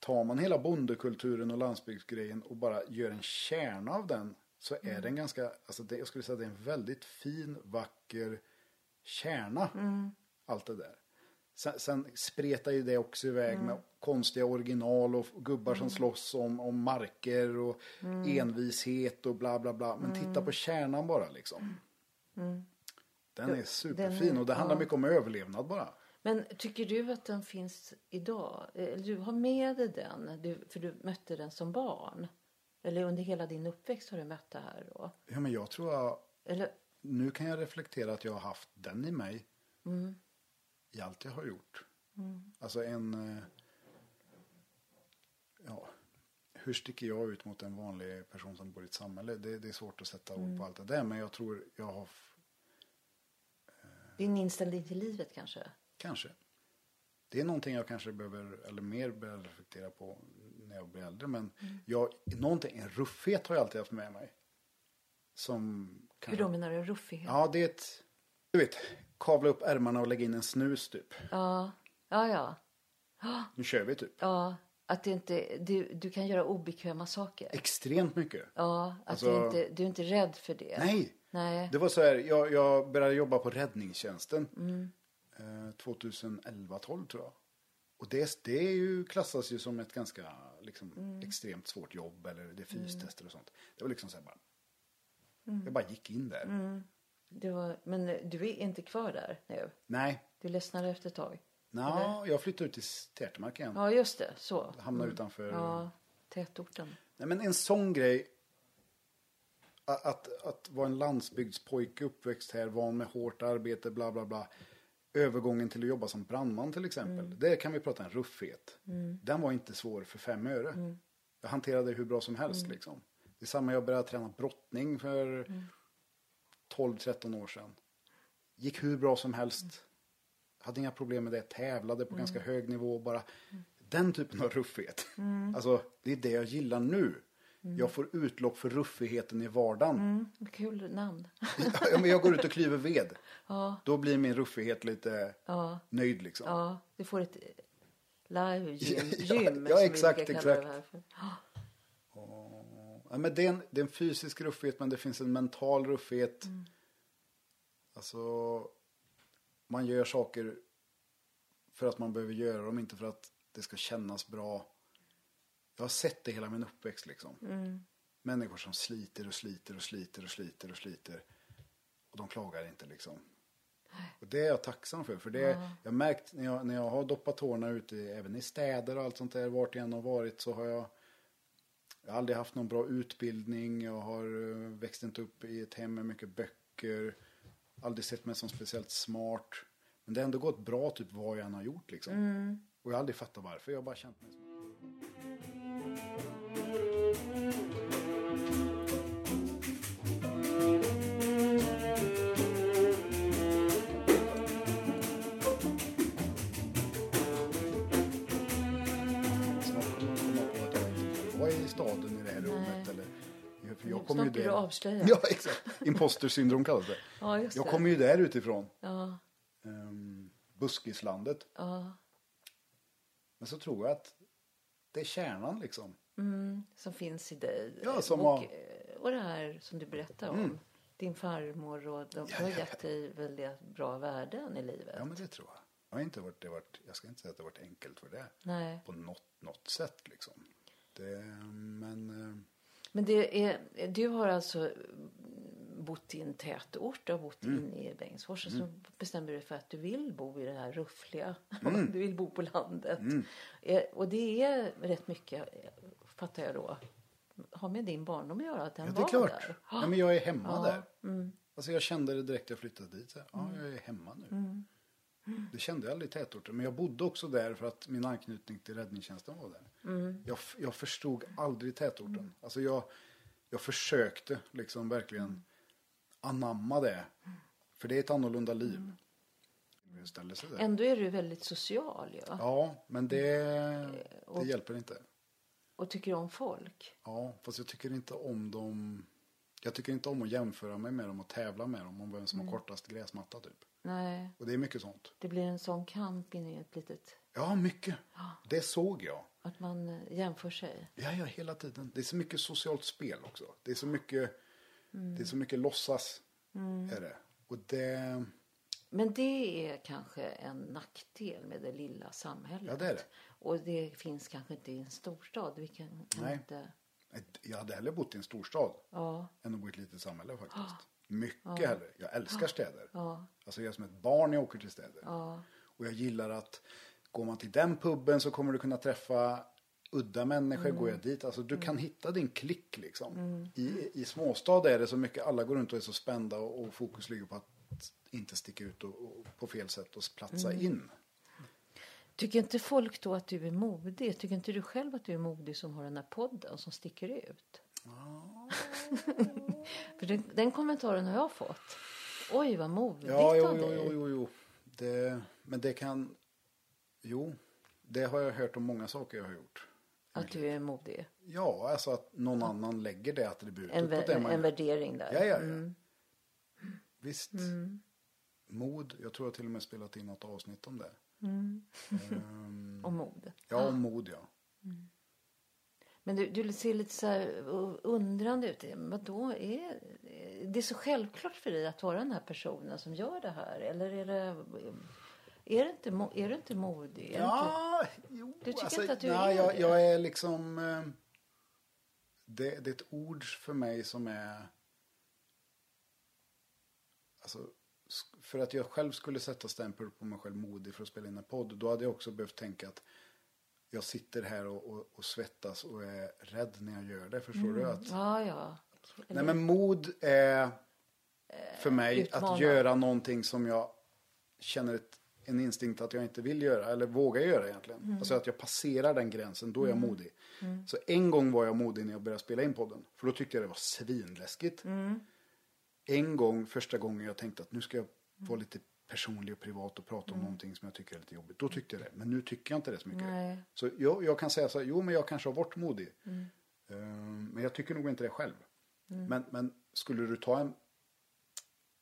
tar man hela bondekulturen och landsbygdsgrejen och bara gör en kärna av den så är den ganska, alltså det, jag skulle säga att det är en väldigt fin, vacker kärna. Allt det där. Sen, sen spretar ju det också iväg med konstiga original och gubbar som slåss om, om marker och envishet och bla bla bla. Men titta på kärnan bara liksom. Den är superfin och det handlar mycket om överlevnad bara. Men tycker du att den finns idag? Eller Du har med dig den, du, för du mötte den som barn. Eller under hela din uppväxt har du mött det här då? Ja men jag tror jag, Eller, nu kan jag reflektera att jag har haft den i mig. I allt jag har gjort. Alltså en, eh, ja, hur sticker jag ut mot en vanlig person som bor i ett samhälle? Det, det är svårt att sätta ord Mm. på allt det där. Men jag tror jag har, Din inställning till livet kanske? Kanske. Det är någonting jag kanske behöver, eller mer behöver reflektera på när jag blir äldre. Men Mm. jag, någonting, en ruffighet har jag alltid haft med mig. Som Hur kanske, då menar du? Ruffighet? Ja, det är ett, du vet, kavla upp ärmarna och lägga in en snus typ. Ja, ja. ja. Nu kör vi typ. ja. Att det inte, du, du kan göra obekväma saker. Extremt mycket. Ja, att Alltså- du, inte, du är inte rädd för det. Nej, Nej. det var så här, jag, jag började jobba på räddningstjänsten. Mm. Eh, 2011-12 tror jag. Och det, det är ju, klassas ju som ett ganska liksom, Mm. extremt svårt jobb eller det är fystester och sånt. Det var liksom så här bara. Mm. Jag bara gick in där. Det var, men du är inte kvar där nu? Nej, Du ledsnade efter ett tag? Nå, jag flyttade ut till Tätemark igen. Ja, just det. Så. Hamnade utanför. Ja, tätorten. Nej, men en sån grej. Att, att, att vara en landsbygdspojke uppväxt här, van med hårt arbete, bla bla bla. Övergången till att jobba som brandman till exempel. Där kan vi prata en ruffighet. Den var inte svår för fem öre. Jag hanterade det hur bra som helst liksom. Det är samma jag började träna brottning för 12-13 år sedan. Gick hur bra som helst. Hade inga problem med det. Tävlade på ganska hög nivå. Bara den typen av ruffighet. Alltså det är det jag gillar nu. Jag får utlopp för ruffigheten i vardagen. Mm, kul namn. [LAUGHS] Ja, men jag går ut och klyver ved. Ja, Då blir min ruffighet lite ja, nöjd liksom. ja. Du får ett. [LAUGHS] Ja, gym, ja, vi exakt, exakt. Ja, men det, är en, det är en fysisk ruffighet men det finns en mental ruffighet. Mm. Alltså, man gör saker för att man behöver göra dem, inte för att det ska kännas bra. Jag har sett det hela min uppväxt liksom. Mm. Människor som sliter och sliter och sliter och sliter och sliter. Och de klagar inte liksom. Och det är jag tacksam för. För det, jag har märkt när jag, när jag har doppat tårna ute, även i städer och allt sånt där, vart jag än har varit så har jag jag har aldrig haft någon bra utbildning. Jag har eh, växt inte upp i ett hem med mycket böcker. Aldrig sett mig som speciellt smart. Men det har ändå gått bra typ vad jag än har gjort liksom. Och jag har aldrig fattat varför. Jag har bara känt mig som... för jag kommer ju Snart där- avslöjad. Ja, exakt. Imposter-syndrom kallas det. [LAUGHS] Ja, just Jag kommer ju där utifrån. Ja, Um, buskislandet. ja. Men så tror jag att det är kärnan liksom. Mm, som finns i dig. Ja, som och, har- Mm. eh, och det här som du berättar om. Din farmor och de Ja, har ja, gett dig väldigt bra värden i livet. Ja, men det tror jag. Jag, har inte varit, det varit, jag ska inte säga att det har varit enkelt för det. Nej. På något, något sätt liksom. Det, men eh, Men det är, du har alltså bott i en tätort, du har bott Mm. inne i Bengtsfors och så bestämde du dig för att du vill bo i det här ruffliga. [LAUGHS] Mm. Du vill bo på landet. Eh, Och det är rätt mycket, fattar jag då, har med din barndom att göra, att den ja, det är klart. där. Ja, men jag är hemma Ja, mm. där. Alltså jag kände det direkt jag flyttade dit. Så, här, ja, jag är hemma nu. Mm. Det kände jag aldrig i tätorten. Men jag bodde också där för att min anknytning till räddningstjänsten var där. Mm. Jag, jag förstod aldrig tätorten. Alltså jag, jag försökte liksom verkligen anamma det. För det är ett annorlunda liv. Mm. Ändå är du väldigt social ja. Ja, men det, det och- hjälper inte. och tycker om folk. Ja, fast jag tycker inte om dem. Jag tycker inte om att jämföra mig med dem och tävla med dem om vem som har kortast gräsmatta typ. Nej, Och det är mycket sånt. det blir en sån kamp inne i ett litet, Ja, mycket. Det såg jag. att man eh, jämför sig. Ja, ja, hela tiden. Det är så mycket socialt spel också. Det är så mycket, det är så mycket låtsas. Är det. Och det, Men det är kanske en nackdel med det lilla samhället. Ja, det är det. Och det finns kanske inte i en storstad. Vi kan, kan Nej. inte... jag hade hellre bott i en storstad Ja, än att bo i ett litet samhälle faktiskt. [GASPS] Mycket hellre. Jag älskar städer. ja, Alltså jag är som ett barn när jag åker till städer. ja. Och jag gillar att går man till den puben så kommer du kunna träffa udda människor. Går jag dit, alltså du kan hitta din klick liksom. I, I småstad är det så mycket, alla går runt och är så spända och, och fokus ligger på att inte sticka ut och, och på fel sätt och platsa in. Tycker inte folk då att du är modig? Tycker inte du själv att du är modig som har den här podden som sticker ut? [LAUGHS] För den, den kommentaren har jag fått. Oj, vad modigt Ja, jo, av jo, dig. jo, jo, jo. Det, men det kan... Jo, det har jag hört om många saker jag har gjort. Att du är modig. Ja, alltså att någon annan lägger det attributet En, på det man en gör. värdering där. Ja, ja, ja. Mm. Visst. Mod. Jag tror jag till och med spelat in något avsnitt om det. Mm. Ehm, [LAUGHS] Och mod. ja, om mod ja. Men du, du ser lite så här undrande ut. Men då är det är så självklart för dig att vara den här personen som gör det här? Eller är det, är det, inte, är det inte modig? Det inte, Ja, jo. Du tycker alltså, inte att du nej, är jag, det? jag är liksom... eh, Det, det är ett ord för mig som är... Alltså, för att jag själv skulle sätta stämpel på mig själv modig för att spela in en podd. Då hade jag också behövt tänka att jag sitter här och, och, och svettas och är rädd när jag gör det. Förstår du? Att, ja, ja. Nej men mod är för mig utmana. att göra någonting som jag känner ett, en instinkt att jag inte vill göra eller vågar göra egentligen. Mm. Alltså att jag passerar den gränsen, då är jag modig. Så en gång var jag modig när jag började spela in podden. För då tyckte jag det var svinläskigt. Mm. En gång, första gången jag tänkte att nu ska jag vara lite personlig och privat och prata om någonting som jag tycker är lite jobbigt. Då tyckte jag det. Men nu tycker jag inte det så mycket. Mm. Nej. Så jag, jag kan säga så här, jo men jag kanske har varit modig. Mm. Ehm, men jag tycker nog inte det själv. Men, men skulle du ta en,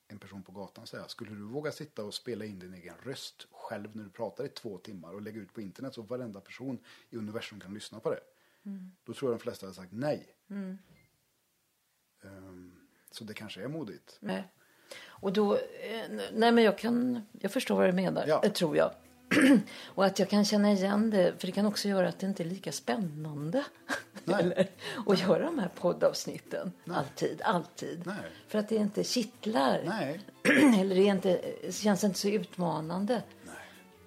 en person på gatan och säga, skulle du våga sitta och spela in din egen röst själv när du pratar i två timmar och lägga ut på internet så varenda person i universum kan lyssna på det. Då tror jag de flesta hade sagt nej. Ehm, så det kanske är modigt. Nej. Och då, eh, nej men jag kan, jag förstår vad du menar, Ja. eh, tror jag. [CLEARS THROAT] och att jag kan känna igen det, för det kan också göra att det inte är lika spännande. [LAUGHS] Nej. Eller, att göra de här poddavsnitten. Alltid, alltid. Nej. För att det inte kittlar. Nej. [CLEARS THROAT] Eller det, är inte, det känns inte så utmanande.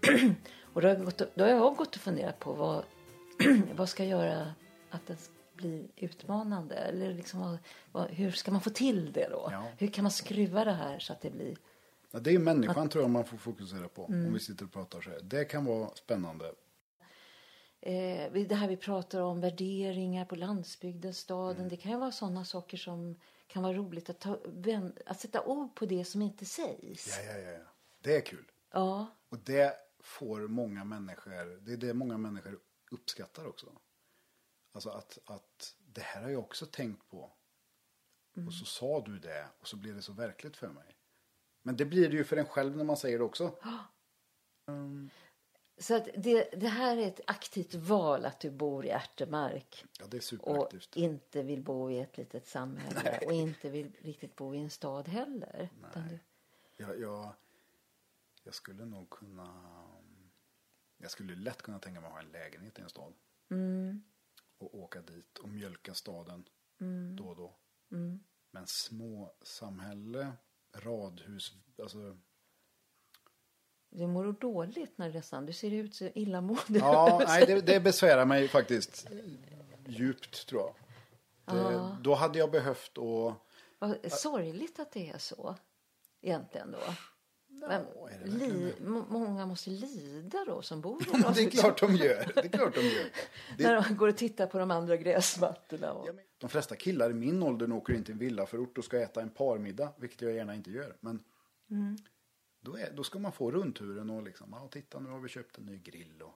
[CLEARS THROAT] och då har, jag gått, då har jag gått och funderat på vad, vad ska göra att det blir utmanande? Eller liksom, vad, hur ska man få till det då? Ja. Hur kan man skruva det här så att det blir... Ja, det är människan tror jag man får fokusera på Mm. om vi sitter och pratar så här. Det kan vara spännande. Eh, det här vi pratar om, värderingar på landsbygden, staden. Mm. Det kan ju vara sådana saker som kan vara roligt att, ta, att sätta ord på det som inte sägs. Ja, ja, ja, ja. Det är kul. Ja, Och det får många människor, det är det många människor uppskattar också. Alltså att, att det här har jag också tänkt på. Och så sa du det och så blev det så verkligt för mig. Men det blir det ju för en själv när man säger det också. [GASPS] Så att det, det här är ett aktivt val att du bor i Ärtemark Ja, och inte vill bo i ett litet samhälle [LAUGHS] och inte vill riktigt bo i en stad heller. Utan du, Jag, jag, jag skulle nog kunna... Jag skulle lätt kunna tänka mig att ha en lägenhet i en stad. Och åka dit och mjölka staden då och då. Men små samhälle, radhus, alltså... du mår dåligt när resan. Du ser ut så illamående. Ja, nej, det, det besvärar mig faktiskt djupt tror jag. Det, Då hade jag behövt att... Vad sorgligt att det är så. Egentligen då. Men verkligen li, må- många måste lida då som bor i Det är klart de gör. Det är klart de gör. [LAUGHS] Det, När de går och tittar på de andra gräsmattorna. Och... De flesta killar i min ålder åker in till en villaförort och ska äta en parmiddag, vilket jag gärna inte gör. Men då, är, då ska man få rundturen och liksom, ja titta nu har vi köpt en ny grill och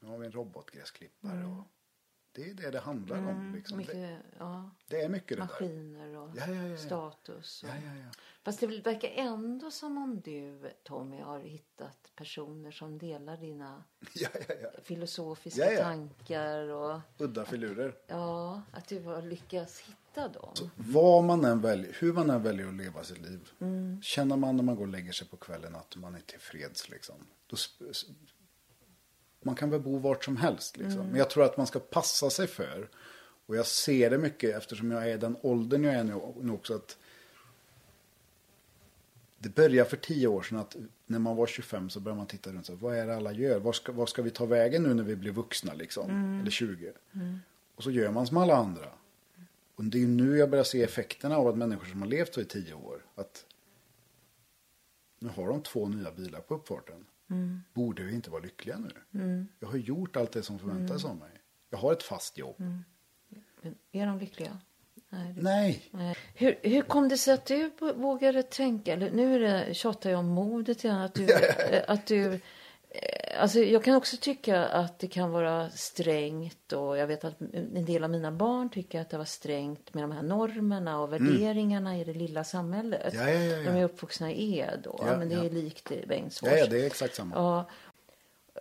nu har vi en robotgräsklippare. Och det är det det handlar om. Liksom. Det, Mycket, ja, det är mycket det där. maskiner och Ja, ja, status. Och... Fast det verkar ändå som om du, Tommy, har hittat personer som delar dina [LAUGHS] filosofiska tankar. Och, Udda filurer. ja, att du har lyckats hitta dem. Vad man än väljer, hur man än väljer att leva sitt liv. Mm. Känner man när man går och lägger sig på kvällen att man är tillfreds liksom. Då, man kan väl bo vart som helst liksom. Mm. Men jag tror att man ska passa sig för. Och jag ser det mycket eftersom jag är den åldern jag är nu, nu också. att Det började för tio år sedan att när man var 25 så började man titta runt. Så, vad är det alla gör? Var ska, var ska vi ta vägen nu när vi blir vuxna liksom? Mm. Eller 20? Och så gör man som alla andra. Och det är nu jag börjar se effekterna av att människor som har levt så i tio år. Att nu har de två nya bilar på uppfarten. Borde vi inte vara lyckliga nu? Jag har gjort allt det som förväntas av mig. Jag har ett fast jobb. Men är de lyckliga? Nej. Nej. Nej. Hur, hur kom det sig att du vågade tänka, nu är det, tjatar jag om modet igen, att du, [LAUGHS] att du Alltså jag kan också tycka att det kan vara strängt och jag vet att en del av mina barn tycker att det var strängt med de här normerna och värderingarna i det lilla samhället. Ja, ja, ja, ja. De är uppvuxna i Ed då, men det är likt i Bengtsfors. Ja, det är exakt samma. Ja,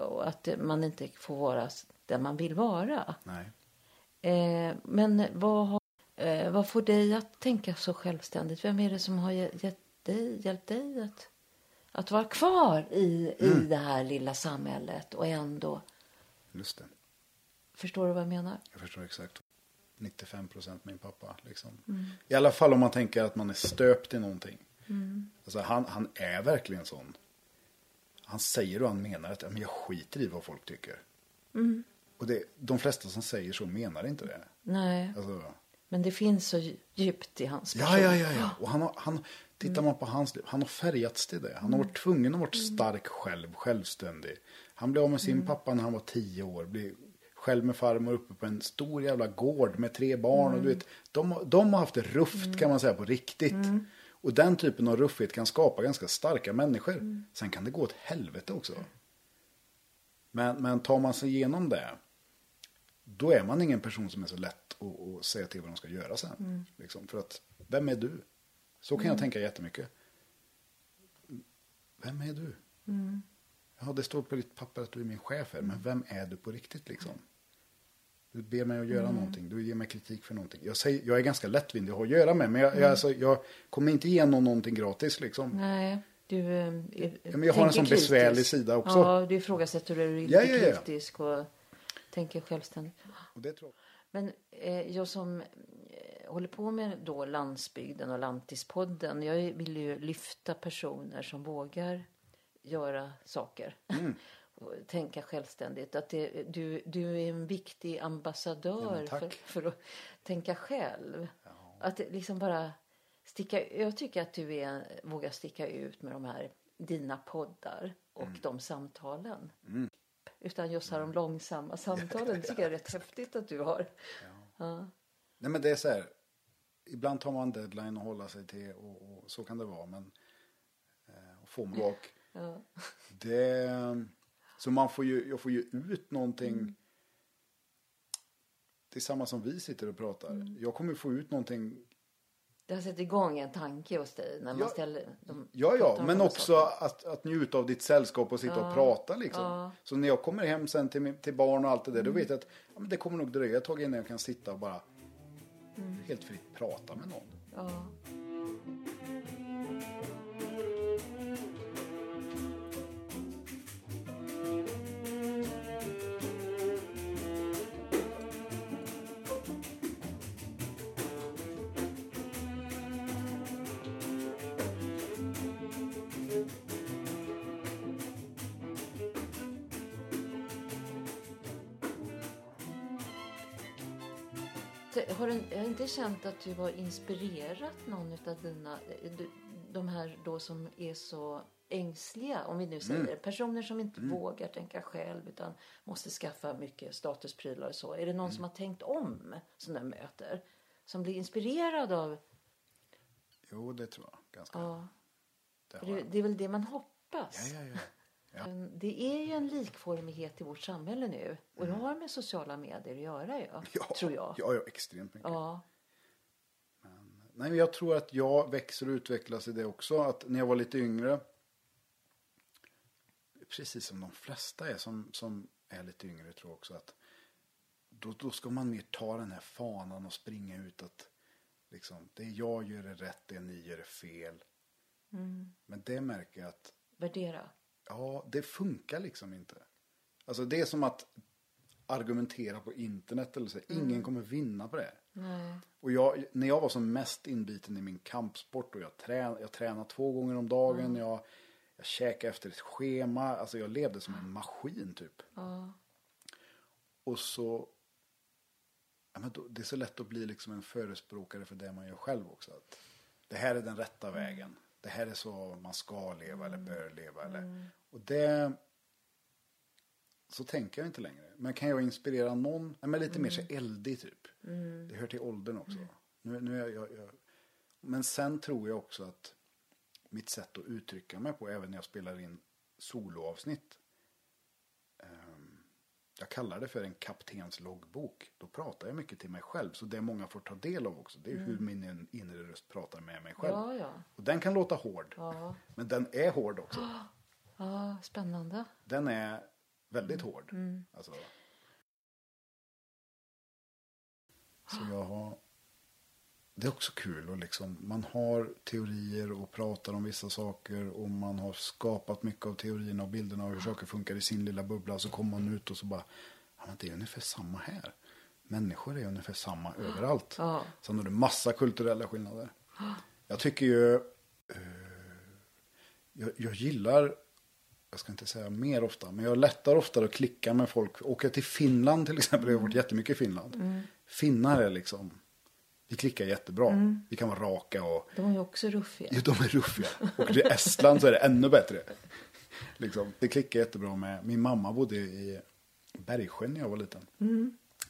och att man inte får vara där man vill vara. Nej. Eh, men vad, har, eh, vad får dig att tänka så självständigt? Vem är det som har ge- gett dig, hjälpt dig att, att vara kvar i, i det här lilla samhället och ändå... Just det. Förstår du vad jag menar? Jag förstår exakt. 95 procent min pappa. Liksom. I alla fall om man tänker att man är stöpt i någonting. Alltså, han, han är verkligen sån. Han säger och han menar att "Ja, men jag skiter i vad folk tycker. Och det, de flesta som säger så menar inte det. Nej, Alltså, men det finns så dju- djupt i hans ja, person. ja, ja, ja. Och han har, han, tittar man på hans liv, han har färgats till det. Han har varit tvungen att vara stark själv, självständig. Han blev av med sin pappa när han var tio år. Blev själv med farmor uppe på en stor jävla gård med tre barn. Och du vet, de, de har haft det rufft kan man säga på riktigt. Och den typen av ruffighet kan skapa ganska starka människor. Sen kan det gå åt helvete också. Men, men tar man sig igenom det. Då är man ingen person som är så lätt att, att säga till vad de ska göra sen. Liksom, för att, vem är du? Så kan jag tänka jättemycket. Vem är du? Ja, det står på ditt papper att du är min chef här, men vem är du på riktigt liksom? Du ber mig att göra någonting, du ger mig kritik för någonting. Jag, säger, jag är ganska lättvindig att ha att göra med, men jag, jag, alltså, jag kommer inte ge någon någonting gratis liksom. Nej, du eh, är, Ja, men jag har en sån tänker besvärlig sida också. Ja, du ifrågasätter du är lite Ja, ja, ja. kritisk och tänker självständigt. Men eh, jag som eh, håller på med då landsbygden och lantispodden. Jag vill ju lyfta personer som vågar göra saker. Mm. [LAUGHS] tänka självständigt. Att det, du, du är en viktig Ja, ambassadör tack. för, för att tänka själv. Att det liksom bara sticka Jag tycker att du är, vågar sticka ut med de här dina poddar och Mm. de samtalen. Utan just här de långsamma samtalen [LAUGHS] tycker jag är rätt häftigt att du har. Ja. Nej men det är så här. Ibland tar man deadline att hålla sig till och, och så kan det vara. Men eh, och bak. Ja. Det, så man får ju, jag får ju ut någonting. Mm. Det är samma som vi sitter och pratar. Mm. Jag kommer få ut någonting. Det har satt igång en tanke hos dig när man Ja. ställer de Ja, ja, men också att, att njuta av ditt sällskap och sitta och prata liksom. Ja. Så när jag kommer hem sen till, till barn och allt det där, Mm. då vet jag att ja, men det kommer nog dröja ett tag innan jag kan sitta och bara Mm. helt fritt prata med någon. Ja. Inte känt att du har inspirerat någon av dina, de här då som är så ängsliga, om vi nu säger personer som inte vågar tänka själv utan måste skaffa mycket statusprylar och så. Är det någon som har tänkt om du möter? Som blir inspirerad av, Jo, det tror jag ganska. ja, det det, det är väl det man hoppas. Ja, ja, ja. Ja. Men Det är ju en likformighet i vårt samhälle nu och det har med sociala medier att göra ju, Ja, tror jag. Ja, ja, extremt mycket. Ja. Nej, men jag tror att jag växer och utvecklas i det också. Att när jag var lite yngre, precis som de flesta är som, som är lite yngre tror jag också att då, då ska man mer ta den här fanan och springa ut att liksom, det jag gör är rätt, det ni gör är fel. Men det märker jag att Värdera. Ja, det funkar liksom inte. Alltså det är som att argumentera på internet eller så. Ingen kommer vinna på det. Nej. Och jag, när jag var som mest inbiten i min kampsport och jag, trän, jag tränade två gånger om dagen. Jag, jag käkade efter ett schema. Alltså jag levde som en maskin typ. Och så... Ja, men då, det är så lätt att bli liksom en förespråkare för det man gör själv också. Att det här är den rätta vägen. Det här är så man ska leva eller bör leva. Mm. Eller, och det, så tänker jag inte längre. Men kan jag inspirera någon, nej, men lite mer så Mm. eldig typ. Det hör till åldern också. Nu, nu är jag, jag, men sen tror jag också att mitt sätt att uttrycka mig på, även när jag spelar in soloavsnitt. Jag kallar det för en kaptens loggbok. Då pratar jag mycket till mig själv. Så det många får ta del av också, det är hur min in- inre röst pratar med mig själv. Mm. Ja, ja. Och den kan låta hård. Ja, Men den är hård också. [GASPS] ja spännande. Den är väldigt Mm. hård. Alltså. Så jag har... Det är också kul och liksom, man har teorier och pratar om vissa saker och man har skapat mycket av teorierna och bilderna och hur saker funkar i sin lilla bubbla. Så kommer man ut och så bara, ja men det är ungefär samma här. Människor är ungefär samma överallt. Ja. Sen har du massa kulturella skillnader. Jag tycker ju, eh, jag, jag gillar, jag ska inte säga mer ofta, men jag lättar oftare att klicka med folk. Åker jag till Finland till exempel, jag har varit jättemycket i Finland. Finnar är liksom, vi klickar jättebra. Vi kan vara raka och De är ju också ruffiga. Ja, de är ruffiga. Och till Estland så är det ännu bättre. Liksom. Det klickar jättebra med. Min mamma bodde i Bergsjön när jag var liten.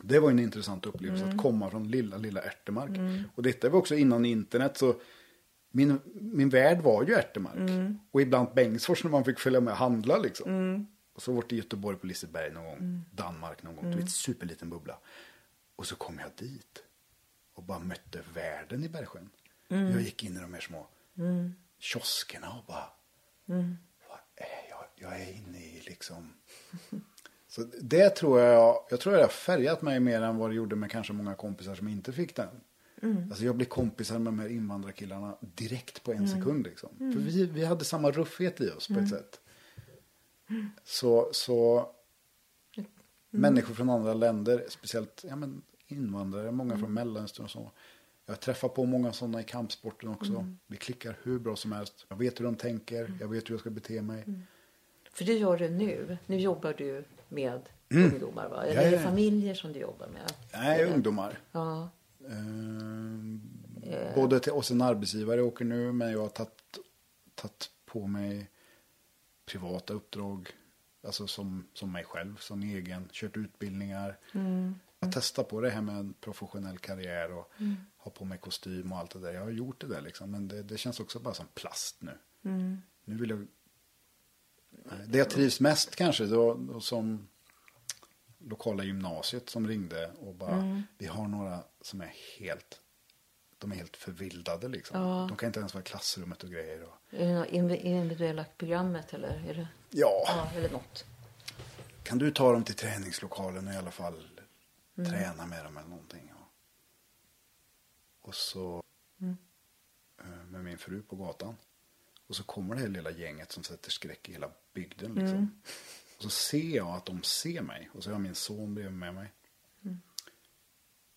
Det var en intressant upplevelse att komma från lilla, lilla Ärtemark. Och detta var också innan internet. så min, min värld var ju Ärtemark. Och ibland Bengtsfors när man fick följa med och handla liksom. Och så var det i Göteborg på Liseberg någon gång. Danmark någon gång. Du vet, superliten bubbla. Och så kom jag dit. Och bara mötte världen i Bergsjön. Jag gick in i de här små kioskerna och bara. Vad är jag? Jag är inne i liksom. [LAUGHS] Så det tror jag, jag tror jag har färgat mig mer än vad det gjorde med kanske många kompisar som inte fick den. Alltså jag blev kompisar med de här invandrarkillarna direkt på en sekund liksom. För vi, vi hade samma ruffhet i oss på ett sätt. Så, så människor från andra länder, speciellt ja, men invandrare, många från Mellanöstern och så. Jag träffar på många sådana i kampsporten också. Vi klickar hur bra som helst. Jag vet hur de tänker, jag vet hur jag ska bete mig. För det gör du nu. Nu jobbar du med ungdomar va? Eller Mm. Är det familjer som du jobbar med? Nej, ungdomar. Ja. Eh, både till oss en arbetsgivare åker nu, men jag har tagit, tagit på mig privata uppdrag. Alltså som, som mig själv, som egen. Kört utbildningar. Jag testar på det här med en professionell karriär och ha på mig kostym och allt det där. Jag har gjort det där liksom, men det, det känns också bara som plast nu. Nu vill jag... Det jag trivs mest kanske, då, då som lokala gymnasiet som ringde och bara, vi har några som är helt, de är helt förvildade liksom. Ja. De kan inte ens vara i klassrummet och grejer. Och, Är det individuella programmet eller? Är det, ja, ja, eller något? kan du ta dem till träningslokalen i alla fall träna med dem eller någonting. Och, och så eh, med min fru på gatan. Och så kommer det här lilla gänget som sätter skräck i hela bygden. Liksom. Och så ser jag att de ser mig. Och så har jag min son bredvid med mig.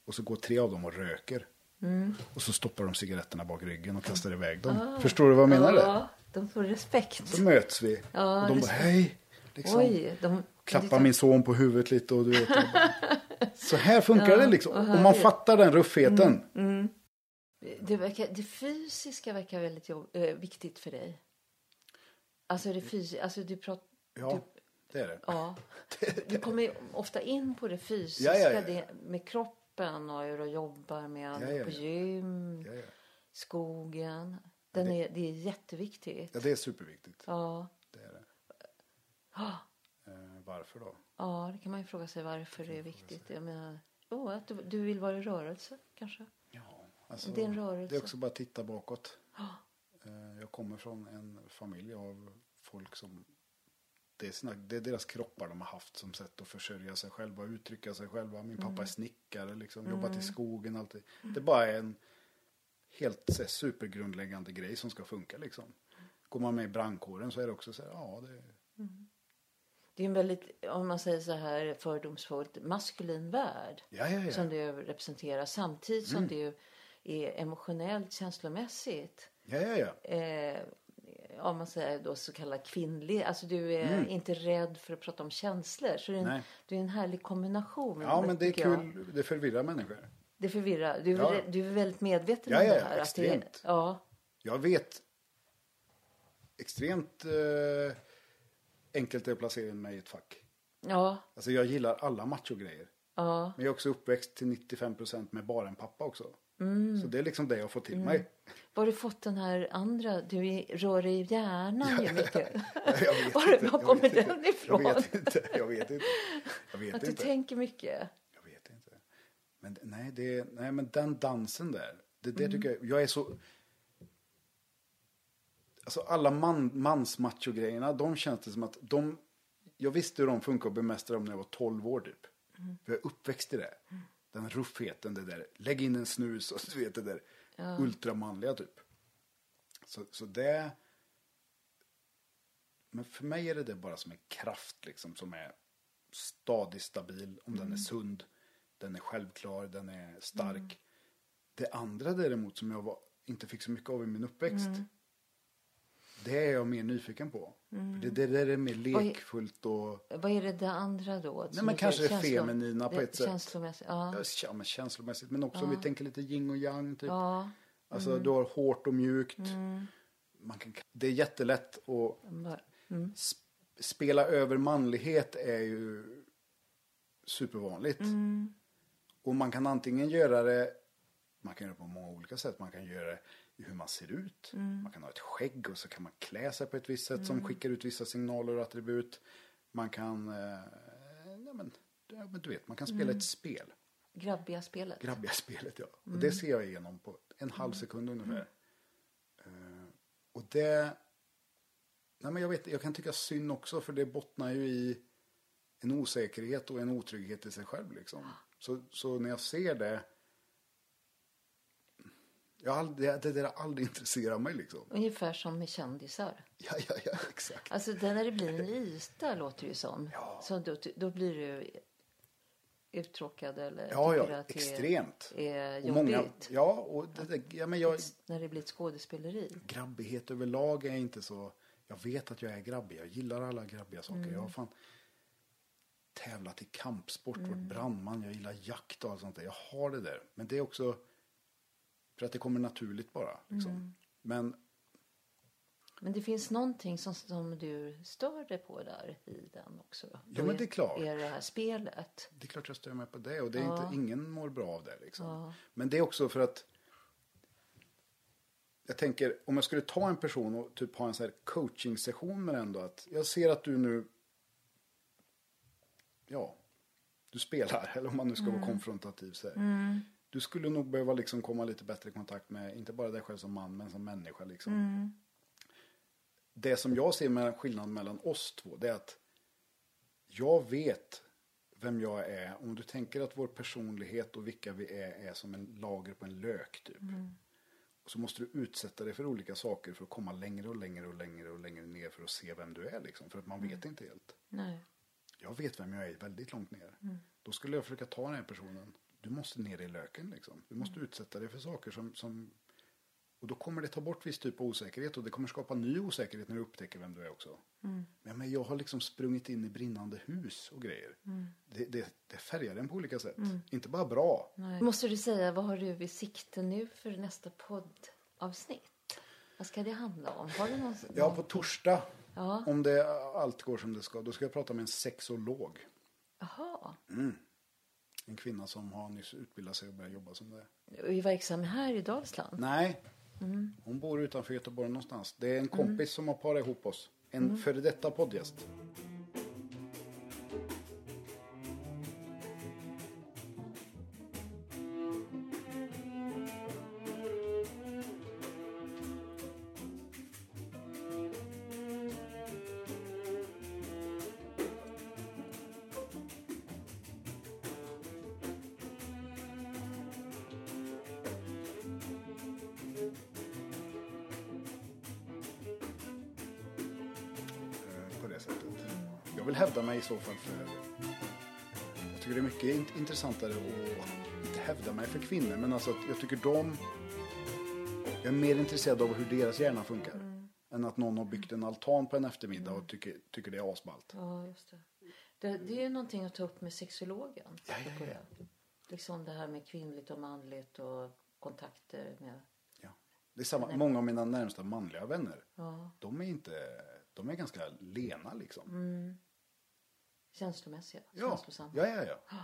Och så går tre av dem och röker. Och så stoppar de cigaretterna bak ryggen och kastar iväg dem. Förstår du vad jag menar? Ja, de får respekt. Då möts vi. Ja, och de bara hej. Liksom. Oj, de... Klappar min son på huvudet lite och du vet. jag bara- [LAUGHS] [LAUGHS] Så här funkar det liksom. vad Och man fattar den ruffheten. Det, verkar, det fysiska verkar väldigt jobb, eh, viktigt för dig. Alltså det fysiska, alltså du pratar... Ja, det är det. Ja. [LAUGHS] Du kommer ofta in på det fysiska, Ja, ja, ja. Det, med kroppen och hur du jobbar med Ja, ja, på ja. gym, Ja, ja. skogen. Den är, det är jätteviktigt. ja, det är superviktigt. Ja. Det är det. Ah, [GASPS] Eh, varför då? Ja, det kan man ju fråga sig varför det är viktigt. Jag menar, oh, att du, du vill vara i rörelse kanske? Ja, alltså, Det är en rörelse. Det är också bara att titta bakåt. Eh, jag kommer från en familj av folk som det är, sina, det är deras kroppar de har haft som sätt att försörja sig själva, uttrycka sig själva. Min pappa är snickare, liksom, jobbat i skogen alltid. Det bara är en helt så supergrundläggande grej som ska funka liksom. Går man med i brandkåren så är det också så här, ja det Det är en väldigt, om man säger så här fördomsfullt, maskulin värld. Ja, ja, ja. Som du representerar. Samtidigt som du är emotionellt, känslomässigt. Ja, ja, ja. Eh, om man säger då så kallad kvinnlig. Alltså du är inte rädd för att prata om känslor. Så det är en, Nej. det är en härlig kombination. Ja, men det är tycker jag. kul. Det förvirrar människor. Det förvirrar. Du, är Ja. du är väldigt medveten Ja, om ja, det här. Att det, extremt. ja, Jag vet extremt eh, enkelt att placera in mig i ett fack. Ja, Alltså jag gillar alla machogrejer. ja. Men jag är också uppväxt till 95% med bara en pappa också. Mm. Så det är liksom det jag får till mig. Var har du fått den här andra, du är- rör dig i hjärnan ju mycket. [LAUGHS] Jag vet Var, inte, var jag kommer vet inte. den ifrån? Jag vet inte. Jag vet inte. Jag vet Att du inte. tänker mycket. Jag vet inte. Men nej, det, nej, men den dansen där. Det, Mm. det tycker jag, jag är så... Alltså alla man, mansmacho-grejerna, de känns det som att de... Jag visste hur de funkar och bemästrade dem när jag var 12 år typ. Mm. För jag är uppväxt i det. Den ruffheten, det där. Lägg in en snus och du vet det där ultramanliga typ. Så, så det... Men för mig är det, det bara som en kraft liksom som är stadig, stabil, om den är sund, den är självklar, den är stark. Det andra däremot som jag var, inte fick så mycket av i min uppväxt, det är jag mer nyfiken på. Det, det där är mer lekfullt och Vad är det det andra då? som men kanske det feminina på ett sätt. Känslomässigt, ja. ja, ja, men känslomässigt, men också om vi tänker lite yin och yang. Typ. ja. Alltså du har hårt och mjukt. Man kan, det är jättelätt att sp- spela över manlighet är ju supervanligt. Och man kan antingen göra det, man kan göra det på många olika sätt. Man kan göra det hur man ser ut. Man kan ha ett skägg och så kan man klä sig på ett visst sätt som skickar ut vissa signaler och attribut. Man kan, eh, ja, men, ja, men du vet, man kan spela ett spel. Grabbiga spelet. Grabbiga spelet ja. Och det ser jag igenom på en halv sekund ungefär. Eh, och det... Nej men jag vet, jag kan tycka synd också för det bottnar ju i en osäkerhet och en otrygghet i sig själv liksom. Så, så när jag ser det. Jag det, det där har aldrig intresserat mig liksom. Ungefär som med kändisar. Ja, ja, ja, exakt. Alltså det när det blir en yta låter det ju som. Så då, då blir du uttråkad eller Ja, ja, att det extremt. är Och jobbigt. många, ja, och det, det, ja, men jag, När det blir ett skådespeleri. grabbighet överlag är inte så... Jag vet att jag är grabbig. Jag gillar alla grabbiga saker. Jag har fan tävlat i kampsport, varit brandman, jag gillar jakt och allt sånt där. Jag har det där. Men det är också för att det kommer naturligt bara. Liksom. Men Men det finns någonting som, som du stör dig på där i den också. Ja, Då men det är klart. Är det här spelet. det är klart jag stör mig på det. Och det är Ja. inte, ingen mår bra av det. Liksom. Ja. Men det är också för att jag tänker om jag skulle ta en person och typ ha en sån här coaching session med den då att jag ser att du nu ja, du spelar [LAUGHS] eller om man nu ska vara konfrontativ så här. Du skulle nog behöva liksom komma lite bättre i kontakt med inte bara dig själv som man men som människa liksom. Det som jag ser med skillnaden mellan oss två det är att jag vet vem jag är. Om du tänker att vår personlighet och vilka vi är är som en lager på en lök typ. Och så måste du utsätta dig för olika saker för att komma längre och längre och längre och längre ner för att se vem du är liksom. För att man vet inte helt. Nej. Jag vet vem jag är väldigt långt ner. Då skulle jag försöka ta den här personen. Du måste ner i löken liksom. Du måste utsätta dig för saker som, som... Och då kommer det ta bort viss typ av osäkerhet och det kommer skapa ny osäkerhet när du upptäcker vem du är också. Men, men jag har liksom sprungit in i brinnande hus och grejer. Det, det, det färgar en på olika sätt. Inte bara bra. Nej. Måste du säga, vad har du i sikte nu för nästa poddavsnitt? Vad ska det handla om? Har du någon... Ja, på torsdag. Ja. Om det, allt går som det ska. Då ska jag prata med en sexolog. Jaha. En kvinna som har nyss utbildat sig och börjat jobba som det. Du är verksam här i Dalsland? Nej, Mm. hon bor utanför Göteborg någonstans. Det är en kompis som har parat ihop oss. En Mm. före detta poddgäst. Men alltså att jag tycker de... Jag är mer intresserad av hur deras hjärna funkar. Än att någon har byggt en altan på en eftermiddag och tycker, tycker det är asballt. Ja, just det. det. Det är ju någonting att ta upp med sexologen. Ja, ja, apropå det. Liksom det här med kvinnligt och manligt och kontakter med... Ja. Det är samma, många av mina närmsta manliga vänner. Ja. De är inte, de är ganska lena liksom. Känslomässiga. Ja, Känslosamma. ja, ja, ja.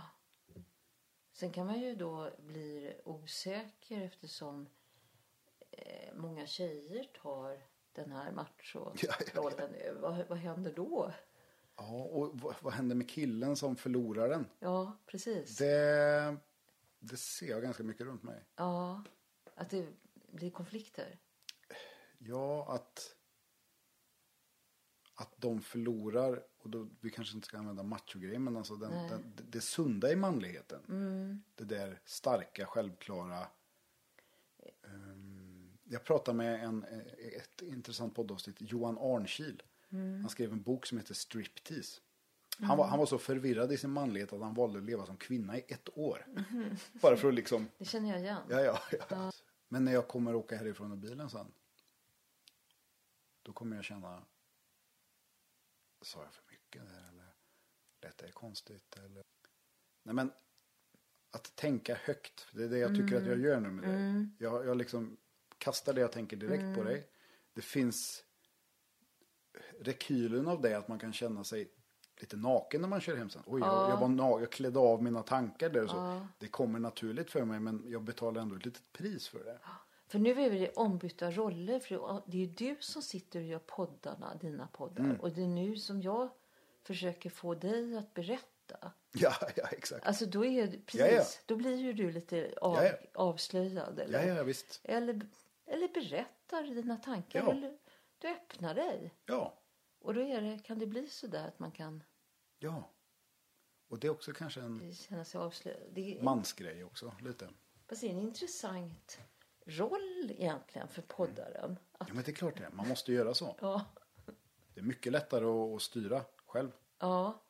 Sen kan man ju då bli osäker eftersom eh, många tjejer tar den här macho-rollen. Vad, vad händer då? Ja, och vad, vad händer med killen som förlorar den? Ja, precis. Det, det ser jag ganska mycket runt mig. Ja, att det blir konflikter. Ja, att, att de förlorar, och då, vi kanske inte ska använda machogrejen, men alltså den, den, det, sunda i manligheten. Det där starka, självklara. Ehm, jag pratade med en, eh, ett intressant poddavsnitt, Johan Arnkil. Han skrev en bok som heter Striptease. Han, var, han var så förvirrad i sin manlighet att han valde att leva som kvinna i ett år. [LAUGHS] Bara för att liksom Det känner jag igen. Ja, ja, ja. Men när jag kommer åka härifrån i bilen sen. Då kommer jag känna. Sa jag för mycket där eller? Lät det konstigt eller? Nej men. Att tänka högt. Det är det jag tycker att jag gör nu med dig. Jag, jag liksom kastar det jag tänker direkt på dig. Det finns. Rekylen av det att man kan känna sig lite naken när man kör hem sen. Oj, jag, jag, var jag klädde av mina tankar där och så. Det kommer naturligt för mig men jag betalar ändå ett litet pris för det. För nu är det ombytta roller. För det är du som sitter och gör poddarna, dina poddar. Mm. Och det är nu som jag försöker få dig att berätta. [LAUGHS] Ja, ja exakt. Alltså då är precis, Ja, ja. då blir ju du lite av, Ja, ja. avslöjad. Eller, Ja, ja visst. eller, eller berättar dina tankar. Eller du öppnar dig. Ja, Och då är det, kan det bli så där att man kan ja. Och det är också kanske en känna sig avslöjad. Är, mansgrej också lite. fast det är en intressant roll egentligen för poddaren. Att, Ja men det är klart det. Man måste göra så. ja, Det är mycket lättare att, styra själv. ja.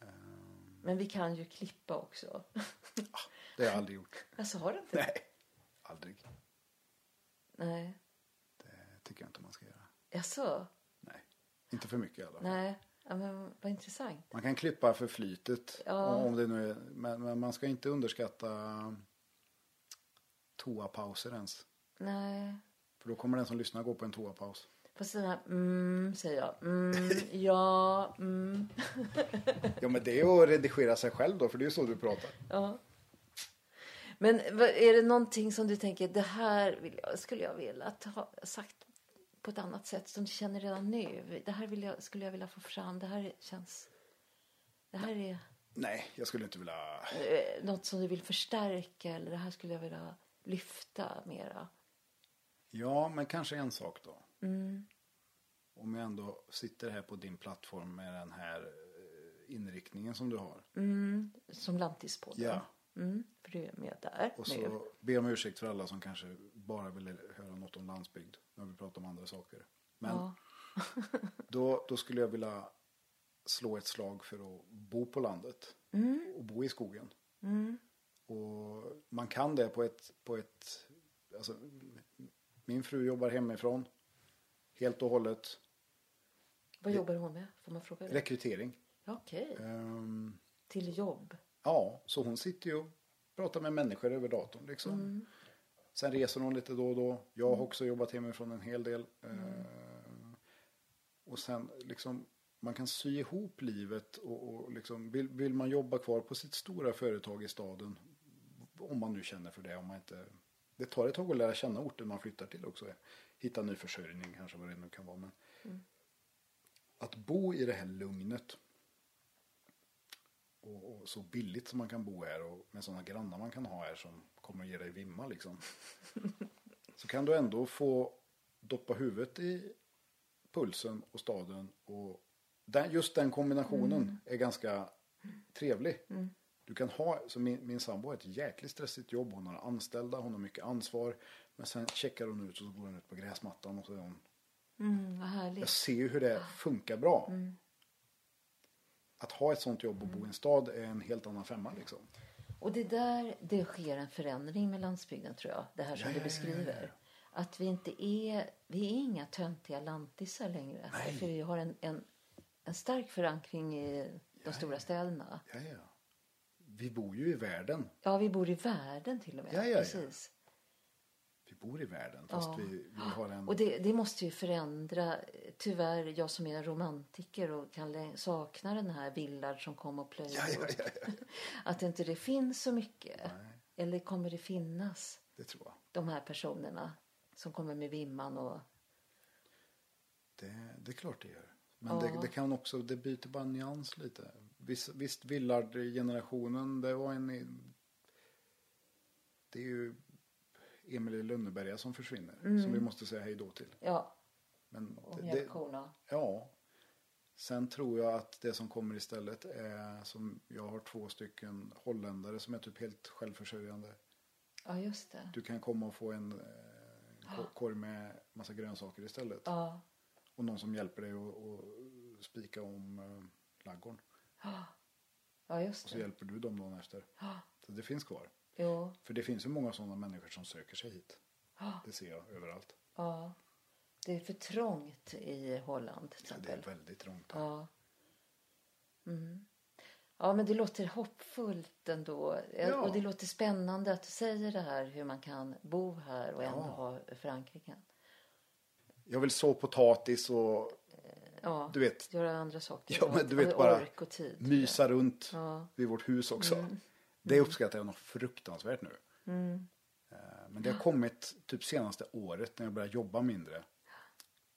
Ehm. Men vi kan ju klippa också. Det har jag aldrig gjort. Alltså har du inte? Nej, aldrig. Nej. Det tycker jag inte man ska göra. Jaså? Nej, inte för mycket i alla fall. Nej. Ja, men vad intressant. Man kan klippa för flytet. Ja. Om det nu är, men, men man ska inte underskatta toapauser ens. Nej. För då kommer den som lyssnar gå på en toapaus. Fast den här mm, säger jag. Mm, [LAUGHS] ja, mm. [LAUGHS] Ja men det är att redigera sig själv då, för det är ju så du pratar. Ja. Men är det någonting som du tänker, det här jag, skulle jag vilja ha sagt på ett annat sätt som du känner redan nu? Det här jag, skulle jag vilja få fram. Det här känns... Det här är Nej, jag skulle inte vilja... eh, något som du vill förstärka eller det här skulle jag vilja lyfta mera. Ja, men kanske en sak då. Mm. Om jag ändå sitter här på din plattform med den här eh, inriktningen som du har. Mm, som Lantispodden. Ja. Mm, för du är med där Och nu. så ber om ursäkt för alla som kanske bara vill höra något om landsbygd. När vi pratar om andra saker. Men Ja. [LAUGHS] då, då skulle jag vilja slå ett slag för att bo på landet. Och bo i skogen. Och man kan det på ett, på ett alltså, min fru jobbar hemifrån. Helt och hållet. Vad jobbar hon med? Får man fråga det? Rekrytering. Okej. Ehm, Till jobb. Ja, så hon sitter ju och pratar med människor över datorn liksom. Sen reser hon lite då och då. Jag har också jobbat hemifrån en hel del. Eh, och sen liksom, man kan sy ihop livet och, och liksom, vill, vill man jobba kvar på sitt stora företag i staden, om man nu känner för det, om man inte... Det tar ett tag att lära känna orten man flyttar till också. Hitta ny försörjning kanske, vad det nu kan vara. Men Att bo i det här lugnet och, och så billigt som man kan bo här och med sådana grannar man kan ha här som kommer att ge dig vimma liksom. [LAUGHS] så kan du ändå få doppa huvudet i pulsen och staden och den, just den kombinationen är ganska trevlig. Du kan ha, så min, min sambo har ett jäkligt stressigt jobb, hon har anställda, hon har mycket ansvar. Men sen checkar hon ut och så går hon ut på gräsmattan och så är hon Mm, vad jag härligt. ser ju hur det funkar bra. Att ha ett sånt jobb och bo i en stad är en helt annan femma liksom. Och det där, det sker en förändring med landsbygden tror jag. Det här som Ja, du ja, beskriver. ja, Att vi inte är, vi är inga töntiga lantisar längre. För vi har en, en, en stark förankring i de stora städerna. Ja, ja. Vi bor ju i världen. Ja, vi bor i världen till och med. Ja, ja, ja. Precis. Vi bor i världen. Fast Ja. vi, vi har en... Och det, det måste ju förändra, tyvärr, jag som är romantiker och kan sakna den här Villard som kom och plöjde Ja. [LAUGHS] Att inte det finns så mycket. Nej, Eller kommer det finnas det tror jag. de här personerna som kommer med vimman och... Det, det är klart det gör. Men det, det kan också, det byter bara nyans lite. Visst, visst Villard-generationen, det var en... Det är ju Emil i Lönneberga som försvinner. Som vi måste säga hej då till. Ja, Men och mjölkkorna. ja. Sen tror jag att det som kommer istället är som jag har två stycken holländare som är typ helt självförsörjande. Ja, just det. Du kan komma och få en eh, ko- korg med massa grönsaker istället. Ja, Och någon som hjälper dig att att spika om eh, laggården. [GASPS] ja just Och så det. hjälper du dem dagen efter. Ja, [GASPS] Så det finns kvar. jo, För det finns ju många sådana människor som söker sig hit. Ja. [GASPS] Det ser jag överallt. ja. Det är för trångt i Holland till Ja, det exempel. är väldigt trångt. Ja. Mm. Ja, men det låter hoppfullt ändå. Ja. Och det låter spännande att du säger det här hur man kan bo här och ändå Ja. ha förankringen. Jag vill så potatis och Ja, du vet, göra andra saker. Ja, men du vet bara tid. mysa runt Ja. Mm. vid vårt hus också. Det uppskattar jag nog fruktansvärt nu. Eh, Men det har kommit typ senaste året när jag började jobba mindre.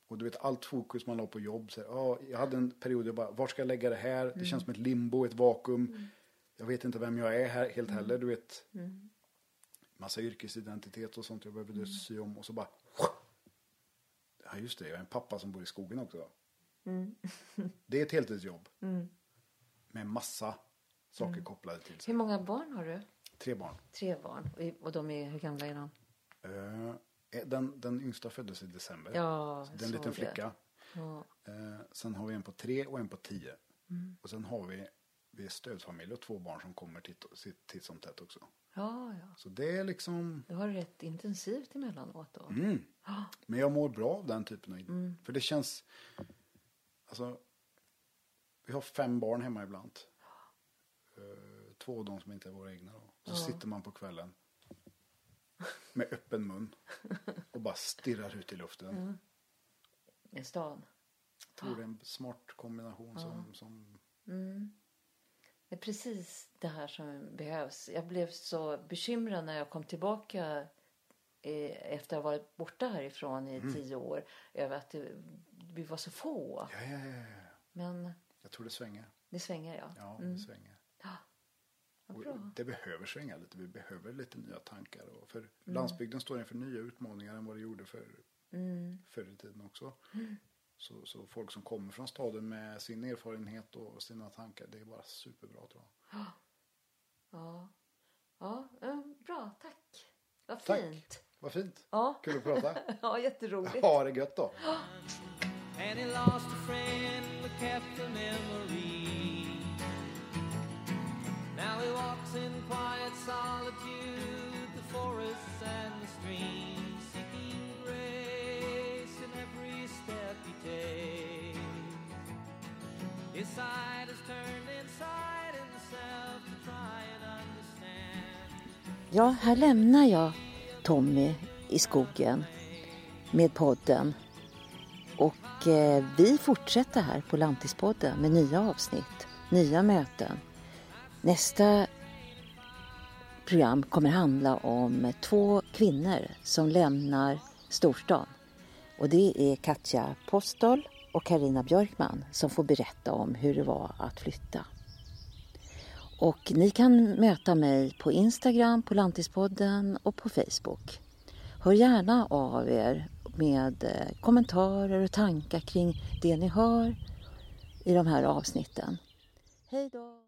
Och du vet allt fokus man la på jobb. Så, här, ja, jag hade en period där jag bara, var ska jag lägga det här? Det känns som ett limbo, ett vakuum. Jag vet inte vem jag är här helt heller. Du vet, massa yrkesidentitet och sånt jag behövde sy om. Och så bara, ja just det, jag är en pappa som bor i skogen också. Det är ett heltidsjobb. Med massa saker kopplade till sig. Hur många barn har du? Tre barn. Tre barn. Och- de är, hur gamla är de? Eh, Den, den yngsta föddes i december. Ja, Så det är en liten flicka. Ja. Eh, sen har vi en på tre och en på tio. Mm. Och sen har vi, vi är stödfamilj och två barn som kommer titt som tätt också. ja, ja. Så det är liksom, Du har det rätt intensivt emellanåt då. mm. Men jag mår bra av den typen av, Mm. för det känns, alltså, vi har fem barn hemma ibland. Eh, två av dem som inte är våra egna då. Så sitter man på kvällen med öppen mun och bara stirrar ut i luften. I stan. Jag tror det är en smart kombination som, som Det är precis det här som behövs. Jag blev så bekymrad när jag kom tillbaka eh, efter att ha varit borta härifrån i tio år över att det, vi var så få. Ja, ja, ja, ja. Men Jag tror det svänger. det svänger, ja. Ja, det svänger. Ja, det behöver svänga lite. Vi behöver lite nya tankar. Och för landsbygden står inför nya utmaningar än vad det gjorde för, förr i tiden också. Så, så folk som kommer från staden med sin erfarenhet och sina tankar, det är bara superbra tror jag. Ja, ja eh, bra, tack. Vad Tack. fint. Vad fint. Ja. Kul att prata. [LAUGHS] Ja, jätteroligt. Ha det gött då. And he lost a friend but kept a memory. Now he walks in quiet solitude, the forests and the streams, seeking grace in every step he takes. His side is turned inside himself to try and understand. Ja, här lämnar jag Tommy i skogen med podden. Och eh, vi fortsätter här på Lantispodden med nya avsnitt, nya möten. Nästa program kommer handla om två kvinnor som lämnar storstan. Och det är Katja Postol och Karina Björkman som får berätta om hur det var att flytta. Och ni kan möta mig på Instagram, på Lantispodden och på Facebook. Hör gärna av er med eh, kommentarer och tankar kring det ni hör i de här avsnitten. Hej då!